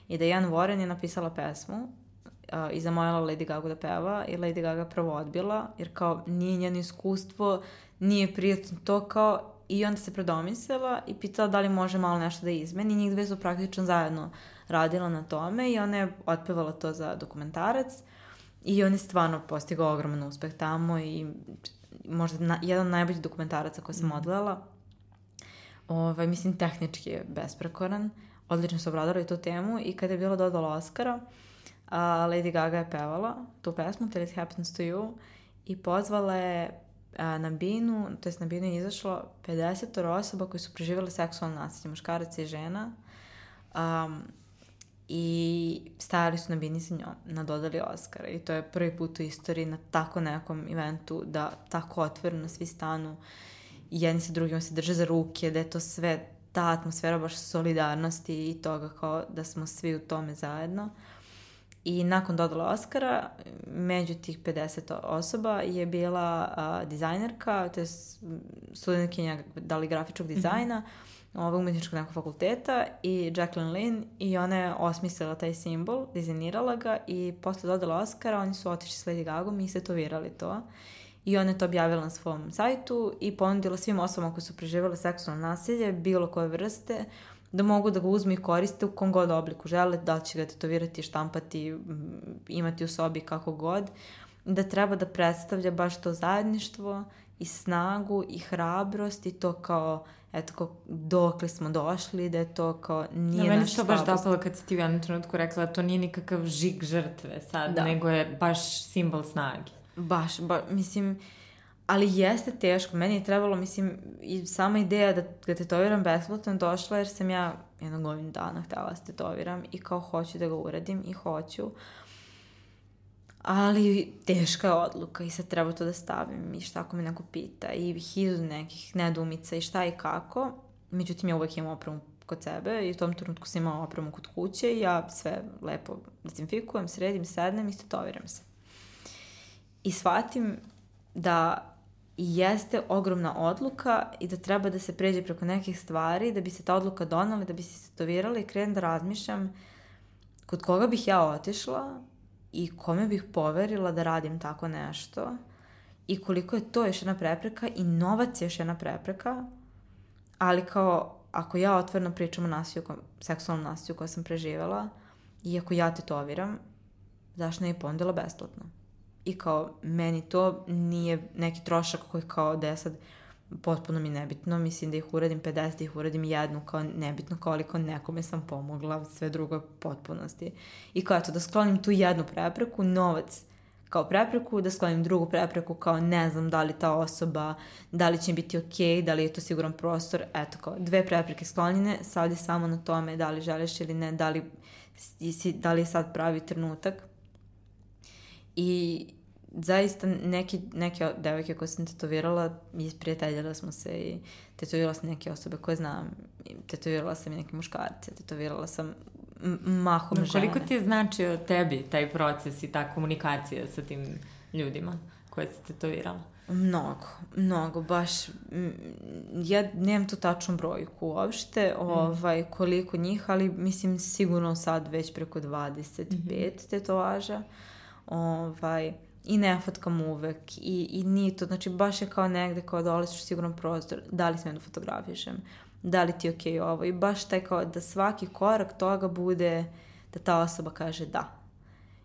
I da Jan Warren je napisala pesmu uh, i zamojila Lady Gaga da peva i Lady Gaga prvo odbila jer kao nije njeno iskustvo nije prijatno to kao i onda se predomislila i pitala da li može malo nešto da izmeni. Njih dve su praktično zajedno radila na tome i ona je otpevala to za dokumentarac i on je stvarno postigao ogroman uspeh tamo i možda na, jedan od najboljih dokumentaraca koje sam mm. odgledala. Ovaj, mislim, tehnički je besprekoran. Odlično su obradili tu temu i kada je bilo dodala Oscara, a, Lady Gaga je pevala tu pesmu Till It Happens To You i pozvala je a, na binu, to jest na binu je izašlo 50 osoba koji su preživjeli seksualno nasilje, muškaraca i žena. Um, i stajali su na bini sa njom, na dodali Oscara i to je prvi put u istoriji na tako nekom eventu da tako otvoreno svi stanu i jedni sa drugima se drže za ruke, da je to sve ta atmosfera baš solidarnosti i toga kao da smo svi u tome zajedno. I nakon dodala Oscara, među tih 50 osoba je bila uh, dizajnerka, to je studentkinja da li grafičkog mhm. dizajna, mm -hmm. Ovog umetničkog nekog fakulteta i Jacqueline Lynn i ona je osmislila taj simbol, dizajnirala ga i posle dodala Oscara oni su otišli s Lady Gagom i setovirali to. I ona je to objavila na svom sajtu i ponudila svim osobama koji su preživjeli seksualno nasilje, bilo koje vrste, da mogu da ga uzmu i koriste u kom god obliku žele, da li će ga tetovirati, štampati, imati u sobi kako god, da treba da predstavlja baš to zajedništvo i snagu i hrabrost i to kao eto kao dokle smo došli, da je to kao nije da, naš to baš dopalo kad si ti u jednom trenutku rekla da to nije nikakav žig žrtve sad, da. nego je baš simbol snage. Baš, ba, mislim, ali jeste teško. Meni je trebalo, mislim, i sama ideja da ga tetoviram besplatno došla jer sam ja jednog godinu dana htela da se tetoviram i kao hoću da ga uradim i hoću. Ali teška je odluka i sad treba to da stavim i šta ako me neko pita i hiljadu nekih nedumica i šta i kako. Međutim, ja uvek imam opremu kod sebe i u tom trenutku sam imala opremu kod kuće i ja sve lepo dezinfikujem, sredim, sednem i stetoviram se. I shvatim da jeste ogromna odluka i da treba da se pređe preko nekih stvari da bi se ta odluka donala, da bi se stetovirala i krenem da razmišljam kod koga bih ja otišla i kome bih poverila da radim tako nešto i koliko je to još jedna prepreka i novac je još jedna prepreka, ali kao ako ja otvorno pričam o nasilju, seksualnom nasilju koje sam preživela i ako ja tetoviram, zašto ne je pondela besplatno? I kao, meni to nije neki trošak koji kao da ja sad potpuno mi nebitno, mislim da ih uradim 50, da ih uradim jednu, kao nebitno koliko nekome sam pomogla, sve drugo je potpunosti. I kao eto, da sklonim tu jednu prepreku, novac kao prepreku, da sklonim drugu prepreku kao ne znam da li ta osoba, da li će mi biti ok, da li je to siguran prostor, eto kao dve prepreke sklonjene, sad je samo na tome da li želiš ili ne, da li, da li je sad pravi trenutak. I zaista neki, neke devojke koje sam tetovirala, isprijateljila smo se i tetovirala sam neke osobe koje znam, tetovirala sam i neke muškarce, tetovirala sam mahom no, žene. Koliko ti je značio tebi taj proces i ta komunikacija sa tim ljudima koje si tetovirala? Mnogo, mnogo, baš, ja nemam tu tačnu brojku uopšte, mm. ovaj, koliko njih, ali mislim sigurno sad već preko 25 mm -hmm. tetovaža, ovaj, i ne fotkam uvek i, i nije to, znači baš je kao negde kao dolaziš u siguran prostor, da li smem da fotografišem, da li ti je okej okay ovo i baš taj kao da svaki korak toga bude da ta osoba kaže da.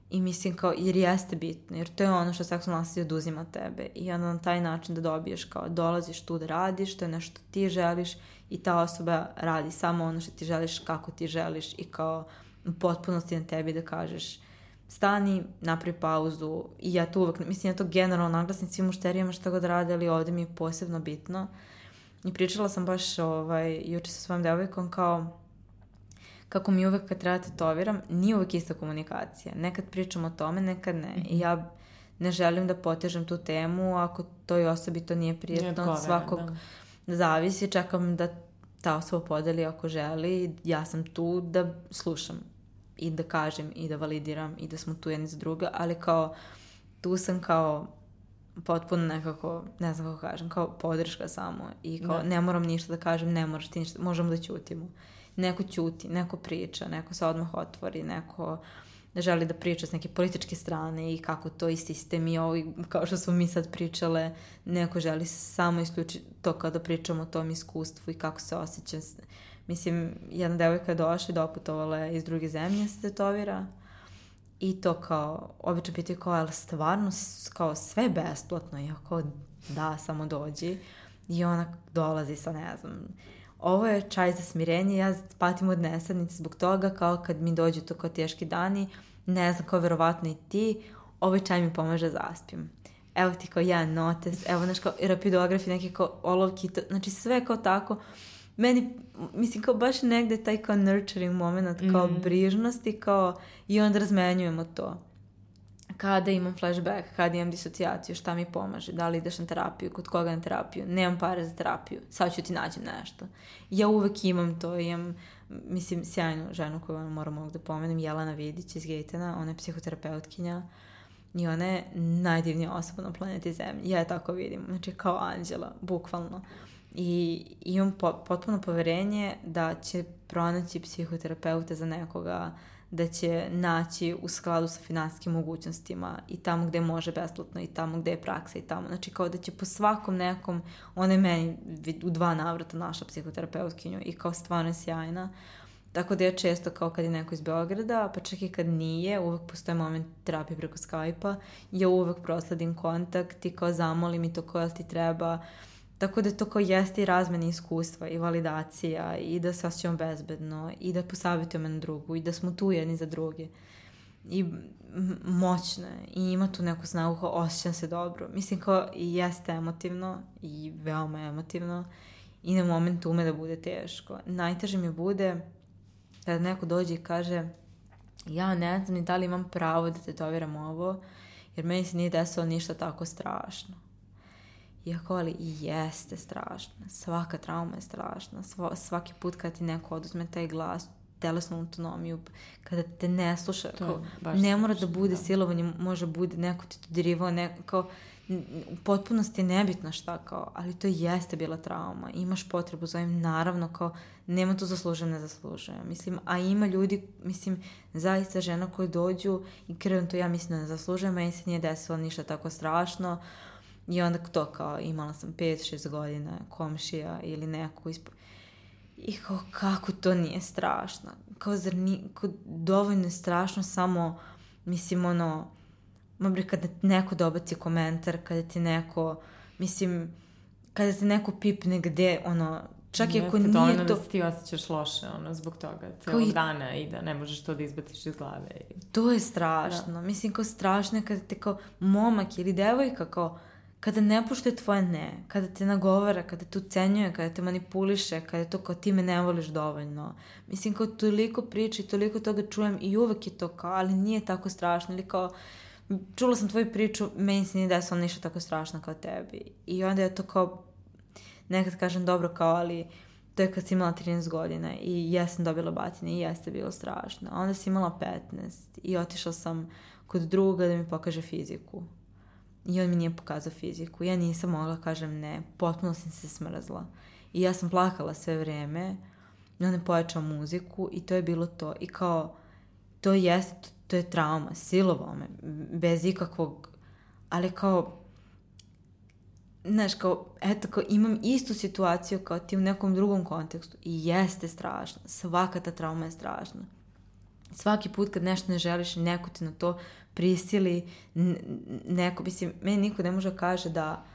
I mislim kao, jer jeste bitno, jer to je ono što seksualno nasilje oduzima tebe i onda na taj način da dobiješ kao dolaziš tu da radiš, to je nešto ti želiš i ta osoba radi samo ono što ti želiš, kako ti želiš i kao potpunosti na tebi da kažeš stani, napravi pauzu i ja to uvek, mislim ja to generalno naglasim svim mušterijama šta god rade, ali ovde mi je posebno bitno I pričala sam baš ovaj, juče sa svojom devojkom kao kako mi uvek kad treba tetoviram, nije uvek ista komunikacija. Nekad pričam o tome, nekad ne. I ja ne želim da potežem tu temu ako toj osobi to nije prijetno od svakog da. zavisi. Čekam da ta osoba podeli ako želi. Ja sam tu da slušam i da kažem i da validiram i da smo tu jedni za druga, ali kao tu sam kao potpuno nekako, ne znam kako kažem, kao podrška samo i kao da. ne moram ništa da kažem, ne moraš ti ništa, možemo da ćutimo. Neko ćuti, neko priča, neko se odmah otvori, neko želi da priča s neke političke strane i kako to i sistem i ovo, kao što smo mi sad pričale, neko želi samo isključiti to kada pričamo o tom iskustvu i kako se osjeća. Mislim, jedna devojka je došla i doputovala je iz druge zemlje se tetovira I to kao, obično pitaju kao, ali stvarno kao sve besplatno? Ja kao, da, samo dođi. I ona dolazi sa, ne znam, ovo je čaj za smirenje, ja patim od nesadnice zbog toga, kao kad mi dođu to kao teški dani, ne znam, kao verovatno i ti, ovaj čaj mi pomaže da zaspim. Evo ti kao jedan notes, evo, znaš, kao rapidografi, neke kao olovki, to, znači sve kao tako meni, mislim, kao baš negde taj kao nurturing moment, kao mm. brižnosti, kao i onda razmenjujemo to. Kada imam flashback, kada imam disocijaciju, šta mi pomaže, da li ideš na terapiju, kod koga na terapiju, nemam pare za terapiju, sad ću ti nađem nešto. Ja uvek imam to, imam, mislim, sjajnu ženu koju moram ovdje da pomenem, Jelena Vidić iz Gejtena, ona je psihoterapeutkinja i ona je najdivnija osoba na planeti Zemlji. Ja je tako vidim, znači kao anđela, bukvalno i imam po, potpuno poverenje da će pronaći psihoterapeuta za nekoga, da će naći u skladu sa finansijskim mogućnostima i tamo gde može besplatno i tamo gde je praksa i tamo. Znači kao da će po svakom nekom, ona je meni u dva navrata naša psihoterapeutkinju i kao stvarno je sjajna. Tako da ja često kao kad je neko iz Beograda, pa čak i kad nije, uvek postoje moment terapije preko Skype-a, ja uvek prosledim kontakt i kao zamolim i to koja ti treba, uh, Tako da to kao jeste i razmeni iskustva i validacija i da se osjećamo bezbedno i da posavitujemo na drugu i da smo tu jedni za druge. I moćno je i ima tu neku snagu kao osjećam se dobro. Mislim kao i jeste emotivno i veoma emotivno i na momentu ume da bude teško. Najteže mi bude kada neko dođe i kaže ja ne znam ni da li imam pravo da tetoviram ovo jer meni se nije desilo ništa tako strašno Iako, ali i jeste strašna. Svaka trauma je strašna. Sva, svaki put kad ti neko oduzme taj glas, telesnu autonomiju, kada te ne sluša, kao, ne mora da bude da. silovanje, može bude neko ti to dirivao, neko, kao, u potpunosti je nebitno šta kao, ali to jeste bila trauma. Imaš potrebu za ovim, naravno kao, nema to zasluženo, ne zaslužuje. Mislim, a ima ljudi, mislim, zaista žena koje dođu i krenu to ja mislim da ne zaslužuje, meni se nije desilo ništa tako strašno. I onda to kao, imala sam 5-6 godina komšija ili neko ispo... I kao, kako to nije strašno? Kao, zar ni, kao, dovoljno je strašno samo, mislim, ono, ma bre, kada neko dobaci komentar, kada ti neko, mislim, kada te neko pipne gde, ono, čak i ako nije to... Jeste da se ti osjećaš loše, ono, zbog toga, celog i... dana i da ne možeš to da izbaciš iz glave. I... To je strašno. Da. Mislim, kao strašno je kada te kao momak ili devojka kao kada ne pušte tvoje ne, kada te nagovara, kada te ucenjuje, kada te manipuliše, kada je to kao ti me ne voliš dovoljno. Mislim, kao toliko priča i toliko toga čujem i uvek je to kao, ali nije tako strašno. Ili kao, čula sam tvoju priču, meni se nije desilo ništa tako strašno kao tebi. I onda je to kao, nekad kažem dobro kao, ali to je kad si imala 13 godina i ja sam dobila batine i jeste bilo strašno. A onda si imala 15 i otišla sam kod druga da mi pokaže fiziku. I on mi nije pokazao fiziku. Ja nisam mogla kažem ne. Potpuno sam se smrzla. I ja sam plakala sve vreme. I on je pojačao muziku i to je bilo to. I kao, to jeste, to je trauma, silovao me, bez ikakvog, ali kao, znaš, kao, eto, kao imam istu situaciju kao ti u nekom drugom kontekstu i jeste strašno, svaka ta trauma je strašna. Svaki put kad nešto ne želiš, neko te na to prisili, neko, mislim, meni niko ne može da kaže da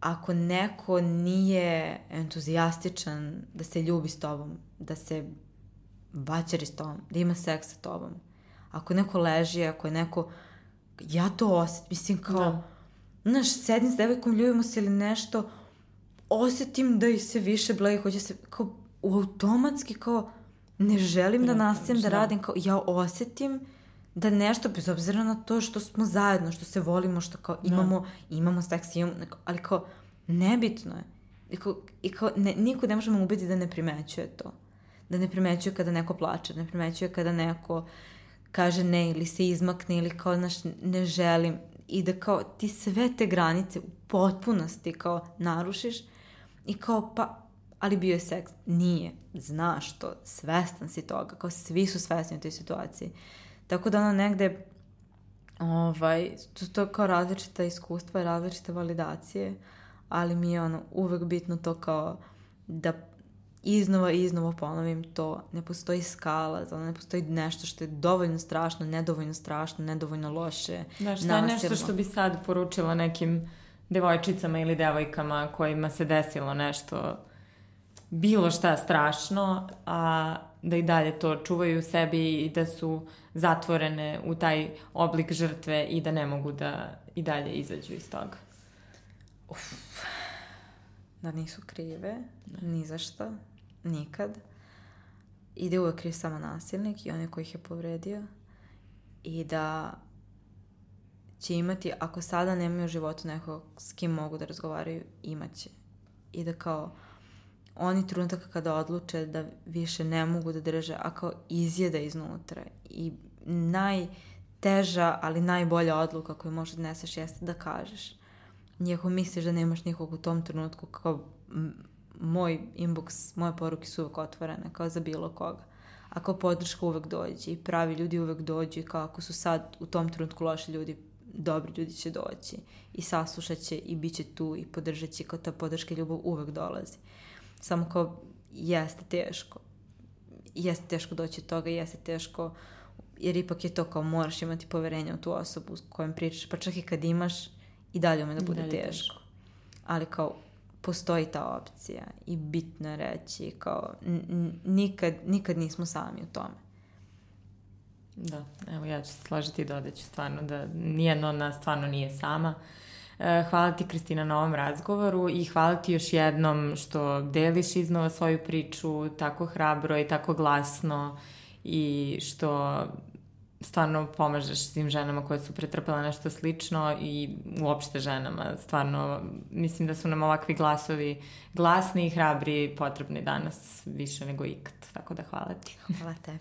ako neko nije entuzijastičan da se ljubi s tobom, da se vaćari s tobom, da ima seks sa tobom. Ako neko leži, ako je neko... Ja to osjetim, mislim kao... Da. Znaš, sedim s devojkom, ljubimo se ili nešto, osetim da i se više bleji, hoće se... Kao, automatski kao... Ne želim da nastavim da, da radim, kao ja osetim da nešto, bez obzira na to što smo zajedno, što se volimo, što kao da. imamo, da. imamo seks, imamo, ali kao nebitno je. I kao, i kao ne, niko ne može me ubiti da ne primećuje to da ne primećuje kada neko plače, da ne primećuje kada neko kaže ne ili se izmakne ili kao, znaš, ne želim i da kao ti sve te granice u potpunosti kao narušiš i kao pa ali bio je seks. Nije. Znaš to. Svestan si toga. Kao svi su svesni u toj situaciji. Tako da ono negde ovaj, to, to kao različita iskustva i različite validacije, ali mi je ono uvek bitno to kao da iznova i iznova ponovim to, ne postoji skala, znači ne postoji nešto što je dovoljno strašno, nedovoljno strašno, nedovoljno loše, Da, šta je nešto što bi sad poručila nekim devojčicama ili devojkama kojima se desilo nešto bilo šta strašno, a da i dalje to čuvaju u sebi i da su zatvorene u taj oblik žrtve i da ne mogu da i dalje izađu iz toga. Uf, da nisu krive, ni za šta, nikad. I da uvek je samo nasilnik i onaj koji ih je povredio. I da će imati, ako sada nemaju u životu nekog s kim mogu da razgovaraju, imaće. I da kao oni trenutak kada odluče da više ne mogu da drže, a kao izjeda iznutra. I najteža, ali najbolja odluka koju možeš da neseš jeste da kažeš. Iako misliš da nemaš nikog u tom trenutku, kao moj inbox, moje poruke su uvek otvorene, kao za bilo koga. Ako podrška uvek dođe i pravi ljudi uvek dođu i kao ako su sad u tom trenutku loši ljudi, dobri ljudi će doći i saslušat će i bit će tu i podržat će kao ta podrška i ljubav uvek dolazi. Samo kao jeste teško. Jeste teško doći od toga, jeste teško jer ipak je to kao moraš imati poverenje u tu osobu s kojom pričaš, pa čak i kad imaš i dalje ume da bude teško. teško. Ali kao postoji ta opcija i bitno je reći kao nikad, nikad nismo sami u tome. Da, evo ja ću se složiti i dodaću stvarno da nijedno od nas stvarno nije sama. Hvala ti Kristina na ovom razgovoru i hvala ti još jednom što deliš iznova svoju priču tako hrabro i tako glasno i što stvarno pomažeš tim ženama koje su pretrpele nešto slično i uopšte ženama. Stvarno, mislim da su nam ovakvi glasovi glasni i hrabri potrebni danas više nego ikad. Tako da hvala ti. Hvala tebi.